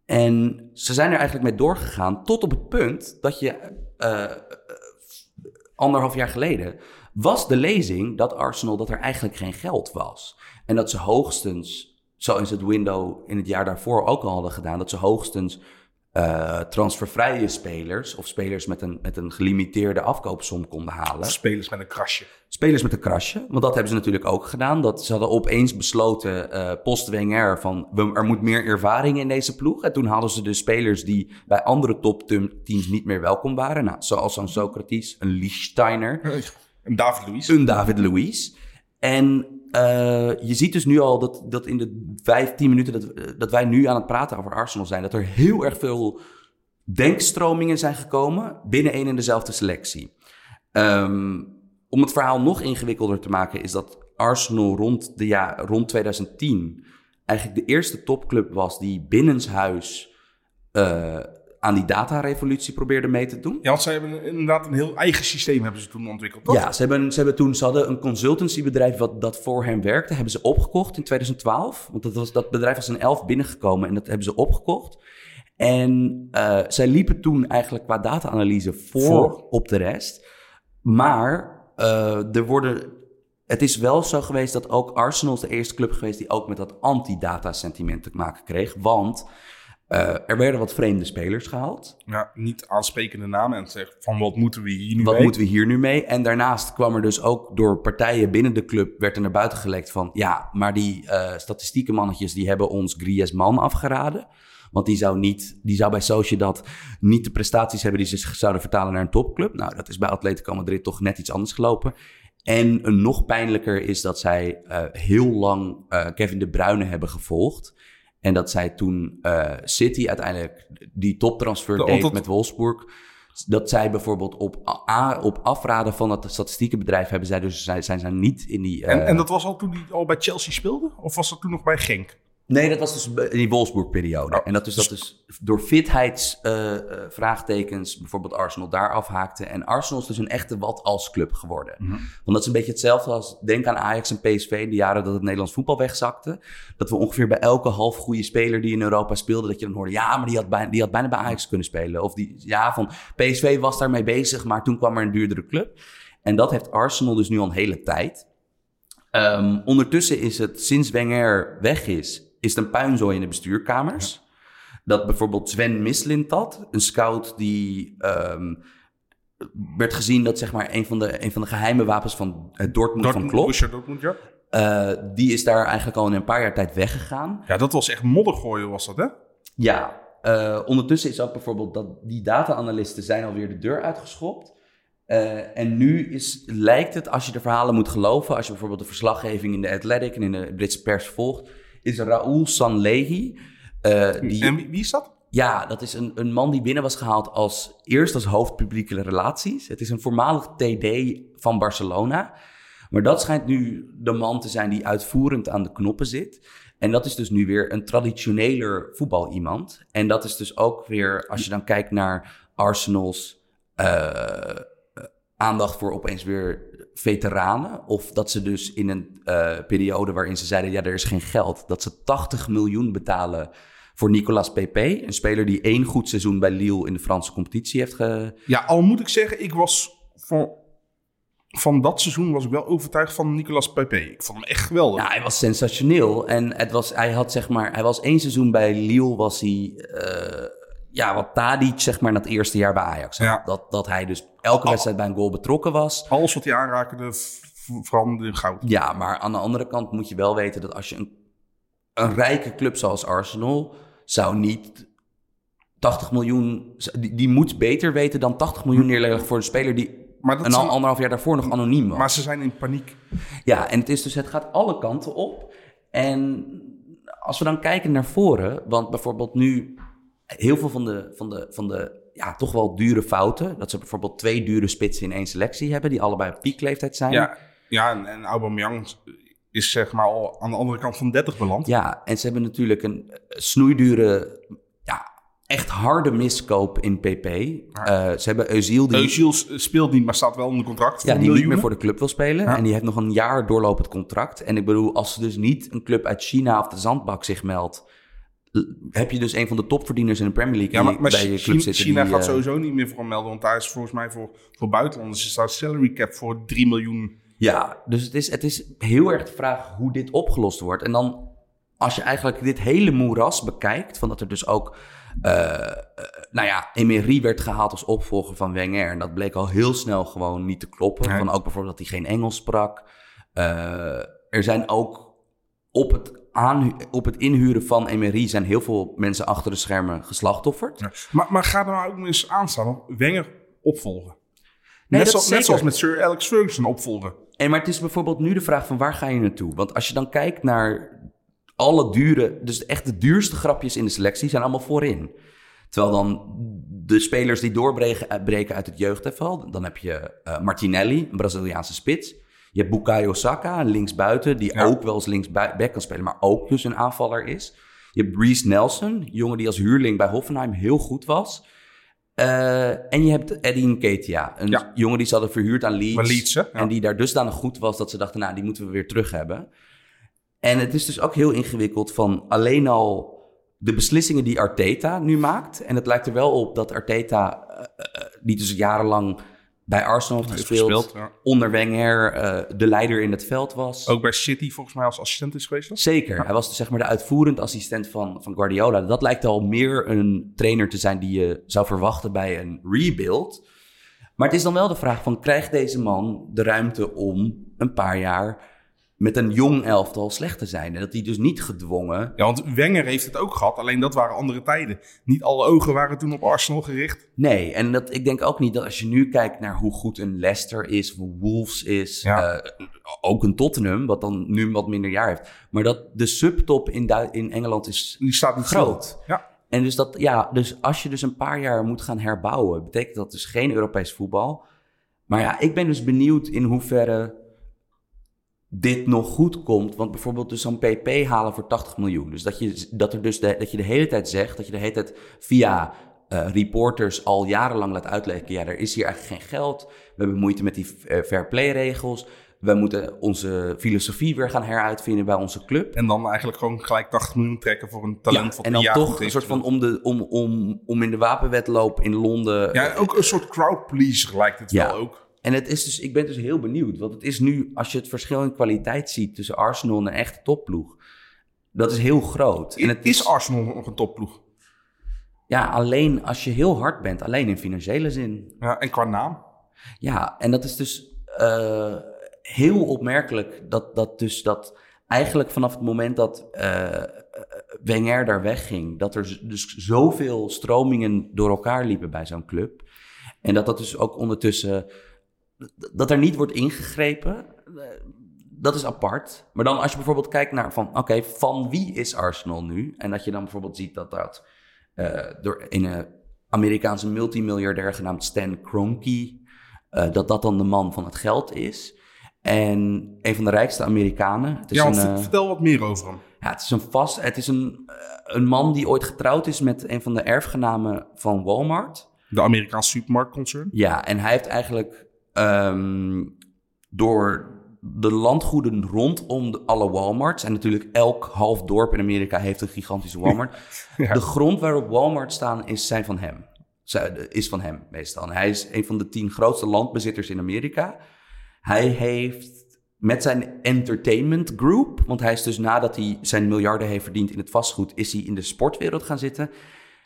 En ze zijn er eigenlijk mee doorgegaan tot op het punt dat je eh, eh, anderhalf jaar geleden was de lezing dat Arsenal dat er eigenlijk geen geld was. En dat ze hoogstens, zoals het window in het jaar daarvoor ook al hadden gedaan, dat ze hoogstens eh, transfervrije spelers of spelers met een, met een gelimiteerde afkoopsom konden halen. Spelers met een krasje. Spelers met een krasje, want dat hebben ze natuurlijk ook gedaan. Dat ze hadden opeens besloten, eh post Wenger, van we, er moet meer ervaring in deze ploeg. En toen hadden ze dus spelers die bij andere topteams niet meer welkom waren. Nou, zoals een Socrates, een Lichtsteiner, En David Luiz. een David Luiz. En eh, je ziet dus nu al dat, dat in de vijf, tien minuten dat, dat wij nu aan het praten over Arsenal zijn, dat er heel erg veel denkstromingen zijn gekomen binnen één en dezelfde selectie. Ehm, om het verhaal nog ingewikkelder te maken, is dat Arsenal rond, de ja, rond 2010 eigenlijk de eerste topclub was die binnenshuis eh, aan die datarevolutie probeerde mee te doen. Ja, want zij hebben inderdaad een heel eigen systeem hebben ze toen ontwikkeld. toch? Ja, ze hebben, ze hebben toen ze hadden een consultancybedrijf wat dat voor hen werkte, hebben ze opgekocht in 2012. Want dat, was, dat bedrijf was in 11 binnengekomen en dat hebben ze opgekocht. En eh, zij liepen toen eigenlijk qua data-analyse voor, Voor. op de rest. Maar eh, er worden, het is wel zo geweest dat ook Arsenal is de eerste club geweest die ook met dat anti-data-sentiment te maken kreeg. Want eh, er werden wat vreemde spelers gehaald. Ja, niet aansprekende namen en zegt van wat moeten we hier nu Wat mee? moeten we hier nu mee? En daarnaast kwam er dus ook door partijen binnen de club... werd er naar buiten gelekt van... ja, maar die eh statistieke mannetjes... die hebben ons Griezmann afgeraden. Want die zou, niet, die zou bij Sociedad niet de prestaties hebben... die ze zouden vertalen naar een topclub. Nou, dat is bij Atletico Madrid toch net iets anders gelopen. En een nog pijnlijker is dat zij eh, heel lang Kevin De Bruyne hebben gevolgd. En dat zij toen eh, City uiteindelijk die toptransfer De- deed dat- met Wolfsburg. Dat zij bijvoorbeeld op, a, op afraden van het statistiekenbedrijf hebben zij dus zijn, zijn zij niet in die. En, eh, en dat was al toen hij al bij Chelsea speelde? Of was dat toen nog bij Genk? Nee, dat was dus in die Wolfsburg-periode. Oh, en dat is dat dus door vitheidsvraagtekens bijvoorbeeld Arsenal daar afhaakte. En Arsenal is dus een echte wat-als club geworden. Mhm. Want dat is een beetje hetzelfde als, denk aan Ajax en PSV in de jaren dat het Nederlands voetbal wegzakte. Dat we ongeveer bij elke half goede speler die in Europa speelde, dat je dan hoorde, ja, maar die had, bijna, die had bijna bij Ajax kunnen spelen. Of die, ja, van PSV was daarmee bezig, maar toen kwam er een duurdere club. En dat heeft Arsenal dus nu al een hele tijd. Ehm, ondertussen is het, sinds Wenger weg is, is het een puinzooi in de bestuurkamers. Dat bijvoorbeeld Sven Mislintat, een scout die ehm, werd gezien dat zeg maar een van de, een van de geheime wapens van het Dortmund, van Klopp, Dortmund, ja. eh, die is daar eigenlijk al in een paar jaar tijd weggegaan. Ja, dat was echt moddergooien was dat, hè? Ja, eh, ondertussen is ook bijvoorbeeld dat die data-analysten zijn alweer de deur uitgeschopt. Eh, en nu is, lijkt het, als je de verhalen moet geloven, als je bijvoorbeeld de verslaggeving in de Athletic en in de Britse pers volgt, is Raoul Sanlehi. eh, die, En wie, is dat? ja, dat is een, een man die binnen was gehaald als eerst als hoofd publieke relaties. Het is een voormalig TD van Barcelona. Maar dat schijnt nu de man te zijn die uitvoerend aan de knoppen zit. En dat is dus nu weer een traditioneler voetbal iemand. En dat is dus ook weer, als je dan kijkt naar Arsenal's eh, aandacht voor opeens weer veteranen. Of dat ze dus in een eh, periode waarin ze zeiden, ja, er is geen geld. Dat ze 80 miljoen betalen voor Nicolas Pepe. Een speler die één goed seizoen bij Lille in de Franse competitie heeft ge... Ja, al moet ik zeggen, ik was van, van dat seizoen was ik wel overtuigd van Nicolas Pepe. Ik vond hem echt geweldig. Ja, hij was sensationeel. En het was, hij had zeg maar, hij was één seizoen bij Lille, was hij, eh, ja, wat Tadic zeg maar, in het eerste jaar bij Ajax. had. Ja. Dat, dat hij dus elke wedstrijd bij een goal betrokken was. Alles wat hij aanraakte veranderde in goud. Ja, maar aan de andere kant moet je wel weten dat als je een, een rijke club zoals Arsenal zou niet 80 miljoen, die, die moet beter weten dan 80 miljoen neerleggen voor een speler die Maar, dat een zijn- al- anderhalf jaar daarvoor nog anoniem was. maar ze zijn in paniek. Ja, en het is dus, het gaat alle kanten op. En als we dan kijken naar voren, want bijvoorbeeld nu heel veel van de, van de, van de ja, toch wel dure fouten, dat ze bijvoorbeeld twee dure spitsen in één selectie hebben, die allebei op piekleeftijd zijn. Ja, ja en, en Aubameyang is zeg maar al aan de andere kant van 30 beland. Ja, en ze hebben natuurlijk een snoeidure, ja, echt harde miskoop in PP. Eh, ze hebben Eusiel die... Özil speelt niet, maar staat wel onder contract. Ja, die niet meer miljoenen. voor de club wil spelen. Ja. En die heeft nog een jaar doorlopend contract. En ik bedoel, als er dus niet een club uit China of de Zandbak zich meldt... heb je dus een van de topverdieners in de Premier League Ja, maar, bij je China, club zitten. China die, gaat eh, sowieso niet meer voor hem melden, want daar is volgens mij voor, voor buitenlanders is daar salary cap voor 3 miljoen. Ja, dus het is, het is heel erg de vraag hoe dit opgelost wordt. En dan, als je eigenlijk dit hele moeras bekijkt, van dat er dus ook, eh, nou ja, Emery werd gehaald als opvolger van Wenger. En dat bleek al heel snel gewoon niet te kloppen. Van ook bijvoorbeeld dat hij geen Engels sprak. Er zijn ook op het, op het inhuren van Emery zijn heel veel mensen achter de schermen geslachtofferd. Ja. Maar, maar ga er nou ook eens aan staan, Wenger opvolgen. Nee, net, dat zo- zeker. net zoals met Sir Alex Ferguson opvolgen. En maar het is bijvoorbeeld nu de vraag van waar ga je naartoe? Want als je dan kijkt naar alle dure, dus echt de duurste grapjes in de selectie zijn allemaal voorin. Terwijl dan de spelers die doorbreken eh, uit het jeugdefval, dan heb je eh, Martinelli, een Braziliaanse spits. Je hebt Bukayo Saka, een linksbuiten, die Ja. ook wel eens linksback kan spelen, maar ook dus een aanvaller is. Je hebt Reece Nelson, een jongen die als huurling bij Hoffenheim heel goed was. Eh, en je hebt Eddie Nketiah, een Ja. jongen die ze hadden verhuurd aan Leeds. Ja. En die daar dusdanig goed was dat ze dachten, nou, die moeten we weer terug hebben. En het is dus ook heel ingewikkeld van alleen al de beslissingen die Arteta nu maakt. En het lijkt er wel op dat Arteta, eh, eh, die dus jarenlang bij Arsenal heeft gespeeld, gespeeld, ja. onder Wenger eh, de leider in het veld was. Ook bij City volgens mij als assistent is geweest. Zeker. Hij was dus zeg maar de uitvoerend assistent van, van Guardiola. Dat lijkt al meer een trainer te zijn die je zou verwachten bij een rebuild. Maar het is dan wel de vraag van, krijgt deze man de ruimte om een paar jaar met een jong elftal slecht te zijn. En dat die dus niet gedwongen... Ja, want Wenger heeft het ook gehad, alleen dat waren andere tijden. Niet alle ogen waren toen op Arsenal gericht. Nee, en dat, ik denk ook niet dat als je nu kijkt naar hoe goed een Leicester is, hoe Wolves is, Ja. eh, ook een Tottenham, wat dan nu wat minder jaar heeft. Maar dat de subtop in, in Engeland is Die staat niet Groot. stil. Ja. En dus dat, ja, dus als je dus een paar jaar moet gaan herbouwen, betekent dat dus geen Europees voetbal. Maar ja, ik ben dus benieuwd in hoeverre dit nog goed komt. Want bijvoorbeeld dus zo'n PP halen voor 80 miljoen. Dus dat je, dat er dus de, dat je de hele tijd zegt, dat je de hele tijd via eh, reporters al jarenlang laat uitleggen. Ja, er is hier eigenlijk geen geld. We hebben moeite met die eh, fair play regels. We moeten onze filosofie weer gaan heruitvinden bij onze club. En dan eigenlijk gewoon gelijk 80 miljoen trekken voor een talent Ja, wat en dan toch een soort van om, de, om, om, om in de wapenwedloop in Londen. Ja, ook een soort crowd pleaser lijkt het Ja. wel ook. En het is dus, ik ben dus heel benieuwd. Want het is nu, als je het verschil in kwaliteit ziet tussen Arsenal en een echte topploeg. Dat is heel groot. En het is Arsenal nog een topploeg? Ja, alleen als je heel hard bent. Alleen in financiële zin. Ja, en qua naam? Ja, en dat is dus eh, heel opmerkelijk. Dat, dat dus dat eigenlijk vanaf het moment dat eh, Wenger daar wegging. Dat er dus zoveel stromingen door elkaar liepen bij zo'n club. En dat dat dus ook ondertussen. Dat er niet wordt ingegrepen. eh, Dat is apart. Maar dan als je bijvoorbeeld kijkt naar van, oké, van wie is Arsenal nu? En dat je dan bijvoorbeeld ziet dat dat eh, door een Amerikaanse multimiljardair genaamd Stan Kroenke, eh, dat dat dan de man van het geld is. En een van de rijkste Amerikanen. Het is Ja, een, ver- vertel wat meer over hem. ja, het is een vast. Het is een, een man die ooit getrouwd is met een van de erfgenamen van Walmart. De Amerikaanse supermarktconcern. Ja, en hij heeft eigenlijk ehm, door de landgoeden rondom de, alle Walmarts. En natuurlijk elk half dorp in Amerika heeft een gigantische Walmart. Ja. De grond waarop Walmart staan is, zijn van hem. Is van hem meestal. Hij is een van de tien grootste landbezitters in Amerika. Hij heeft met zijn entertainment group, want hij is dus nadat hij zijn miljarden heeft verdiend in het vastgoed, is hij in de sportwereld gaan zitten.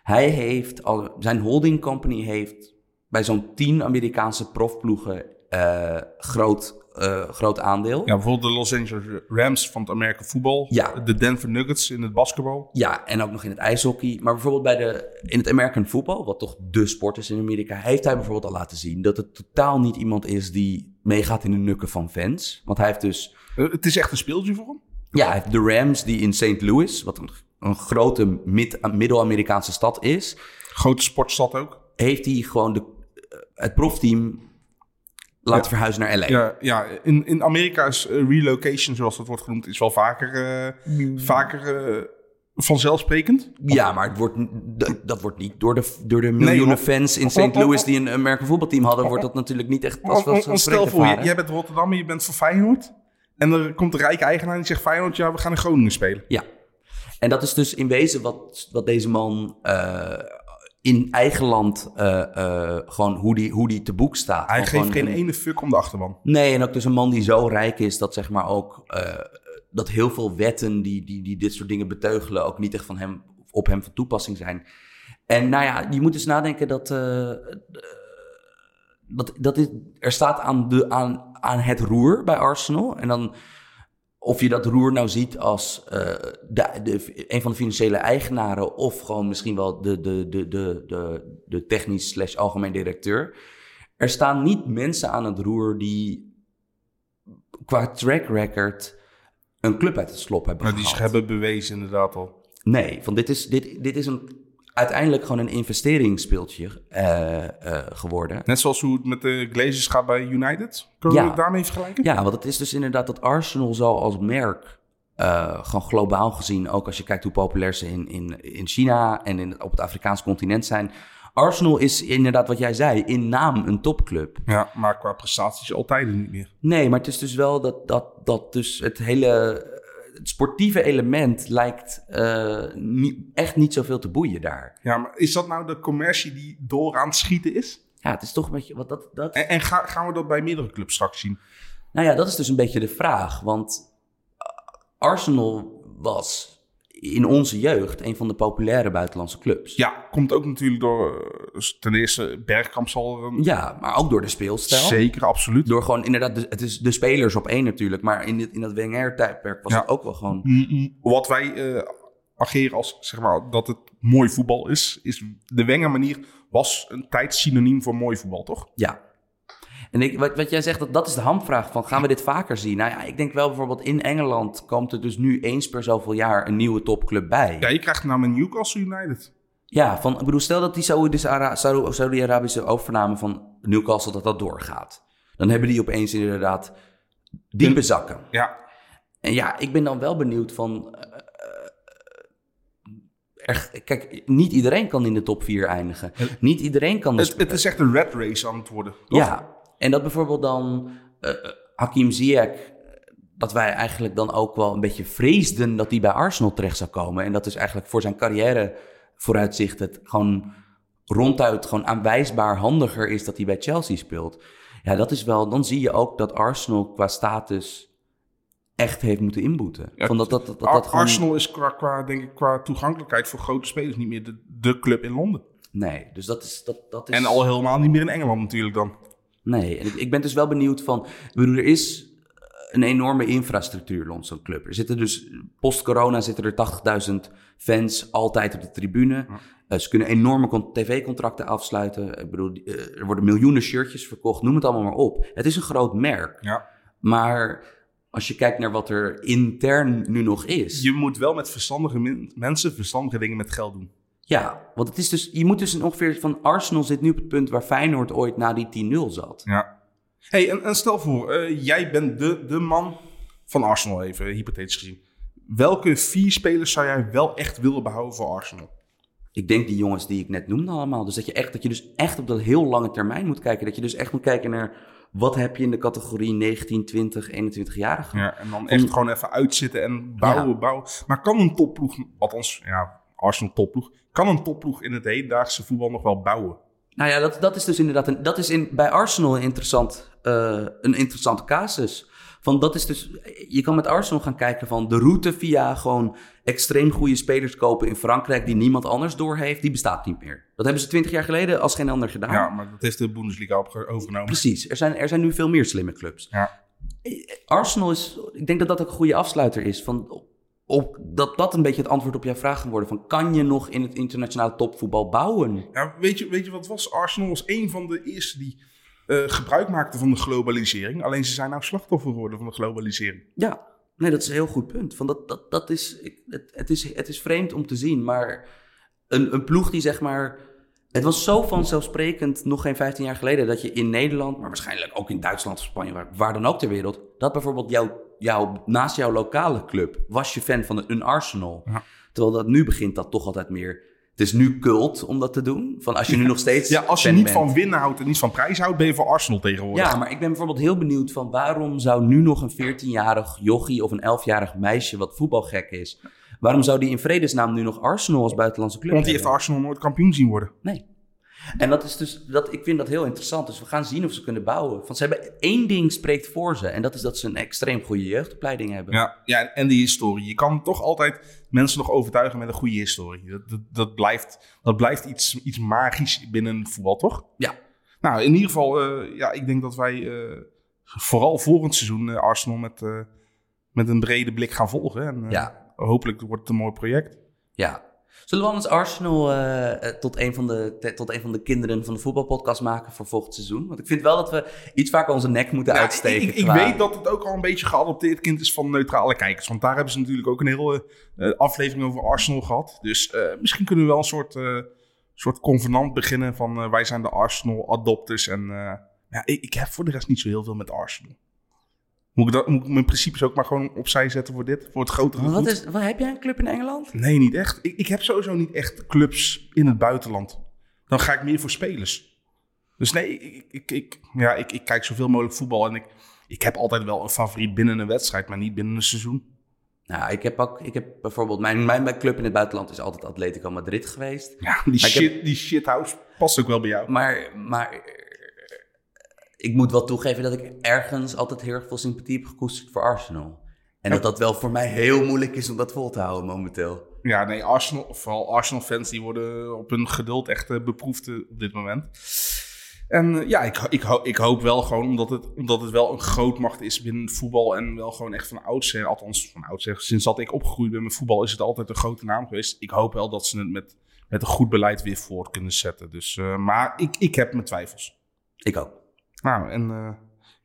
Hij heeft, al, zijn holding company heeft bij zo'n tien Amerikaanse profploegen eh, groot, eh, groot aandeel. Ja, bijvoorbeeld de Los Angeles Rams van het Amerika voetbal. Ja. De Denver Nuggets in het basketbal. Ja, en ook nog in het ijshockey. Maar bijvoorbeeld bij de, in het American voetbal, wat toch de sport is in Amerika, heeft hij bijvoorbeeld al laten zien dat het totaal niet iemand is die meegaat in de nukken van fans. Want hij heeft dus, Eh, het is echt een speeltje voor hem. ja, hij heeft de Rams die in St. Louis, wat een, een grote mid- middel-Amerikaanse stad is, Grote sportstad ook. heeft hij gewoon de, het profteam laten Ja. verhuizen naar LA. Ja, ja in, in Amerika is eh, relocation, zoals dat wordt genoemd, is wel vaker, eh, vaker eh, vanzelfsprekend. Ja, maar het wordt, dat wordt niet door de, door de miljoenen fans in St. Louis die een American voetbalteam hadden, wordt dat natuurlijk niet echt als want Stel voor, je, jij bent Rotterdam je bent voor Feyenoord. En er komt een rijke eigenaar die zegt Feyenoord, ja, we gaan in Groningen spelen. Ja. En dat is dus in wezen wat, wat deze man in eigen land eh, eh, gewoon hoe die, hoe die te boek staat. Hij geeft geen een- ene fuck om de achterban. Nee, en ook dus een man die zo rijk is dat zeg maar ook eh, dat heel veel wetten die, die, die dit soort dingen beteugelen ook niet echt van hem, op hem van toepassing zijn. En nou ja, je moet dus nadenken dat, dat, dat dit, er staat aan, de, aan, aan het roer bij Arsenal. En dan of je dat roer nou ziet als eh, de, de, een van de financiële eigenaren of gewoon misschien wel de, de, de, de, de, de technisch slash algemeen directeur. Er staan niet mensen aan het roer die qua track record een club uit het slop hebben Maar die hebben bewezen inderdaad al. Nee, want dit is, dit, dit is een, uiteindelijk gewoon een investeringsspeeltje eh, eh, geworden. Net zoals hoe het met de Glazers gaat bij United. Kunnen we Ja. het daarmee vergelijken? Ja, want het is dus inderdaad dat Arsenal zo als merk, eh, gewoon globaal gezien, ook als je kijkt hoe populair ze in, in, in China en in, op het Afrikaans continent zijn. Arsenal is inderdaad wat jij zei, in naam een topclub. Ja, maar qua prestaties altijd niet meer. Nee, maar het is dus wel dat, dat, dat dus het hele het sportieve element lijkt eh, niet, echt niet zoveel te boeien daar. Ja, maar is dat nou de commercie die door aan het schieten is? Ja, het is toch een beetje wat dat, dat En, en ga- gaan we dat bij meerdere clubs straks zien? Nou ja, dat is dus een beetje de vraag. Want eh, Arsenal was in onze jeugd een van de populaire buitenlandse clubs. Ja, komt ook natuurlijk door... eh, dus ten eerste, Bergkamp zal een... Ja, maar ook door de speelstijl. Zeker, absoluut. Door gewoon inderdaad, de- het is de spelers op één natuurlijk. Maar in, dit, in dat Wenger-tijdperk was Ja. het ook wel gewoon... Mm, mm, Wat wij eh, ageren als, zeg maar, dat het mooi voetbal is, is de Wenger-manier was een tijd synoniem voor mooi voetbal, toch? Ja. En ik, wat, wat jij zegt, dat, dat is de hamvraag van gaan we dit vaker zien? Nou ja, ik denk wel bijvoorbeeld in Engeland komt er dus nu eens per zoveel jaar een nieuwe topclub bij. Ja, je krijgt nou met Newcastle United. Ja, van, ik bedoel, stel dat die Saudi- Saudi-Arabische overname van Newcastle, dat dat doorgaat. Dan hebben die opeens inderdaad diepe zakken. Ja, En ja, ik ben dan wel benieuwd van... eh, eh, er, kijk, niet iedereen kan in de top 4 eindigen. Niet iedereen kan... dus- het, het is echt een red race aan het worden, toch? Ja, en dat bijvoorbeeld dan eh, Hakim Ziyech... dat wij eigenlijk dan ook wel een beetje vreesden dat hij bij Arsenal terecht zou komen. En dat is eigenlijk voor zijn carrière vooruitzicht het gewoon ronduit gewoon aanwijsbaar handiger is dat hij bij Chelsea speelt. Ja, dat is wel, dan zie je ook dat Arsenal qua status echt heeft moeten inboeten. Ja, Van dat, dat, dat, gewoon- Arsenal is qua, qua, denk ik, qua toegankelijkheid voor grote spelers niet meer de, de club in Londen. Nee, dus dat is... Dat, dat is En al helemaal niet meer in Engeland natuurlijk dan. Nee, en ik, ik ben dus wel benieuwd van... Ik bedoel, er is een enorme infrastructuur rond zo'n club. Er zitten dus... Post-corona zitten er 80.000 fans altijd op de tribune. Eh, ze kunnen enorme con- tv-contracten afsluiten. Ik bedoel, eh, er worden miljoenen shirtjes verkocht. Noem het allemaal maar op. Het is een groot merk. Ja. Maar als je kijkt naar wat er intern nu nog is... Je moet wel met verstandige mensen verstandige dingen met geld doen. Ja, want het is dus... Je moet dus ongeveer van... Arsenal zit nu op het punt waar Feyenoord ooit na die 10-0 zat. Ja. hey, en, en stel voor, eh, jij bent de, de man van Arsenal, even hypothetisch gezien. Welke vier spelers zou jij wel echt willen behouden voor Arsenal? Ik denk die jongens die ik net noemde allemaal. Dus dat je, echt, dat je dus echt op dat heel lange termijn moet kijken. Dat je dus echt moet kijken naar wat heb je in de categorie 19, 20, 21-jarigen. Ja, en dan echt gewoon even uitzitten en bouwen, Ja. bouwen. Maar kan een topploeg, althans, ja, Arsenal topploeg, kan een topploeg in het hedendaagse voetbal nog wel bouwen? Nou ja, dat, dat is dus inderdaad een, dat is in, bij Arsenal een, interessant, eh, een interessante casus. Van dat is dus, je kan met Arsenal gaan kijken van de route via gewoon extreem goede spelers kopen in Frankrijk die niemand anders doorheeft, die bestaat niet meer. Dat hebben ze twintig jaar geleden als geen ander gedaan. Ja, maar dat heeft de Bundesliga overgenomen. Precies, er zijn, er zijn nu veel meer slimme clubs. Ja. Arsenal is, ik denk dat dat ook een goede afsluiter is. Van, op, dat dat een beetje het antwoord op jouw vraag kan worden. Van, kan je nog in het internationale topvoetbal bouwen? Ja, weet, je, weet je wat was? Arsenal was een van de eerste die eh, gebruik maakte van de globalisering. Alleen ze zijn nou slachtoffer geworden van de globalisering. Ja, nee, dat is een heel goed punt. Van dat, dat, dat is, het, het, is, het is vreemd om te zien, maar een, een ploeg die zeg maar... Het was zo vanzelfsprekend nog geen 15 jaar geleden dat je in Nederland, maar waarschijnlijk ook in Duitsland of Spanje, waar, waar dan ook ter wereld, dat bijvoorbeeld jouw, jouw, naast jouw lokale club was je fan van een Arsenal. Ja. Terwijl dat nu begint dat toch altijd meer. Het is nu cult om dat te doen. Van als je nu nog steeds. Ja, als je niet bent. van winnen houdt en niet van prijs houdt, ben je voor Arsenal tegenwoordig. Ja, maar ik ben bijvoorbeeld heel benieuwd van waarom zou nu nog een 14-jarig jochie of een 11-jarig meisje wat voetbalgek is, waarom zou die in vredesnaam nu nog Arsenal als buitenlandse club Want die heeft? Arsenal nooit kampioen zien worden. Nee. En dat is dus, dat, ik vind dat heel interessant. Dus we gaan zien of ze kunnen bouwen. Want ze hebben één ding spreekt voor ze. En dat is dat ze een extreem goede jeugdopleiding hebben. Ja, ja, en die historie. Je kan toch altijd mensen nog overtuigen met een goede historie. Dat, dat, dat blijft, dat blijft iets, iets magisch binnen voetbal, toch? Ja. Nou, in ieder geval, eh, ja, ik denk dat wij eh, vooral volgend seizoen eh, Arsenal met, met een brede blik gaan volgen. En, Ja. Hopelijk wordt het een mooi project. Ja. Zullen we anders Arsenal eh, eh, tot, een van de, te- tot een van de kinderen van de voetbalpodcast maken voor volgend seizoen? Want ik vind wel dat we iets vaker onze nek moeten Ja, uitsteken. ik ik qua- weet dat het ook al een beetje geadopteerd kind is van neutrale kijkers. Want daar hebben ze natuurlijk ook een hele eh, aflevering over Arsenal gehad. Dus misschien kunnen we wel een soort, soort convenant beginnen van wij zijn de Arsenal adopters. En eh, ja, ik, ik heb voor de rest niet zo heel veel met Arsenal. Moet ik, dat, moet ik mijn principes ook maar gewoon opzij zetten voor dit? Voor het grotere goed? Wat is, wat, heb jij een club in Engeland? Nee, niet echt. Ik, ik heb sowieso niet echt clubs in het buitenland. Dan ga ik meer voor spelers. Dus nee, ik, ik, ik, ja, ik, ik kijk zoveel mogelijk voetbal. En ik, ik heb altijd wel een favoriet binnen een wedstrijd, maar niet binnen een seizoen. Nou, ik heb ook, ik heb bijvoorbeeld, mijn, mijn, mijn club in het buitenland is altijd Atletico Madrid geweest. Ja, die, Maar shit, die shithouse past ook wel bij jou. Maar, maar ik moet wel toegeven dat ik ergens altijd heel erg veel sympathie heb gekoesterd voor Arsenal. En dat dat wel voor mij heel moeilijk is om dat vol te houden momenteel. Ja, nee, Arsenal, vooral Arsenal-fans die worden op hun geduld echt eh, beproefd eh, op dit moment. En eh, ja, ik, ik, ho- ik hoop wel gewoon, omdat het, omdat het wel een grootmacht is binnen voetbal en wel gewoon echt van oudsher, althans van oudsher, sinds dat ik opgegroeid ben met voetbal is het altijd een grote naam geweest. Ik hoop wel dat ze het met, met een goed beleid weer voort kunnen zetten. Dus, maar ik, ik heb mijn twijfels. Ik ook. Nou, en eh,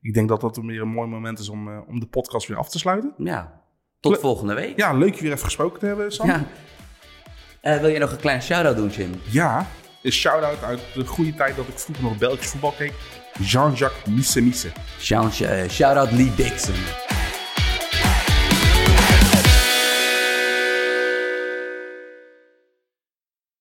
ik denk dat dat weer een mooi moment is om, eh, om de podcast weer af te sluiten. Ja. Tot Le- volgende week. Ja, leuk je weer even gesproken te hebben, Sam. Ja. Eh, wil je nog een kleine shout-out doen, Jim? Ja, een shout-out uit de goede tijd dat ik vroeger nog Belgisch voetbal keek. Jean-Jacques Misse Misse. Jean- Shout-out Lee Dixon.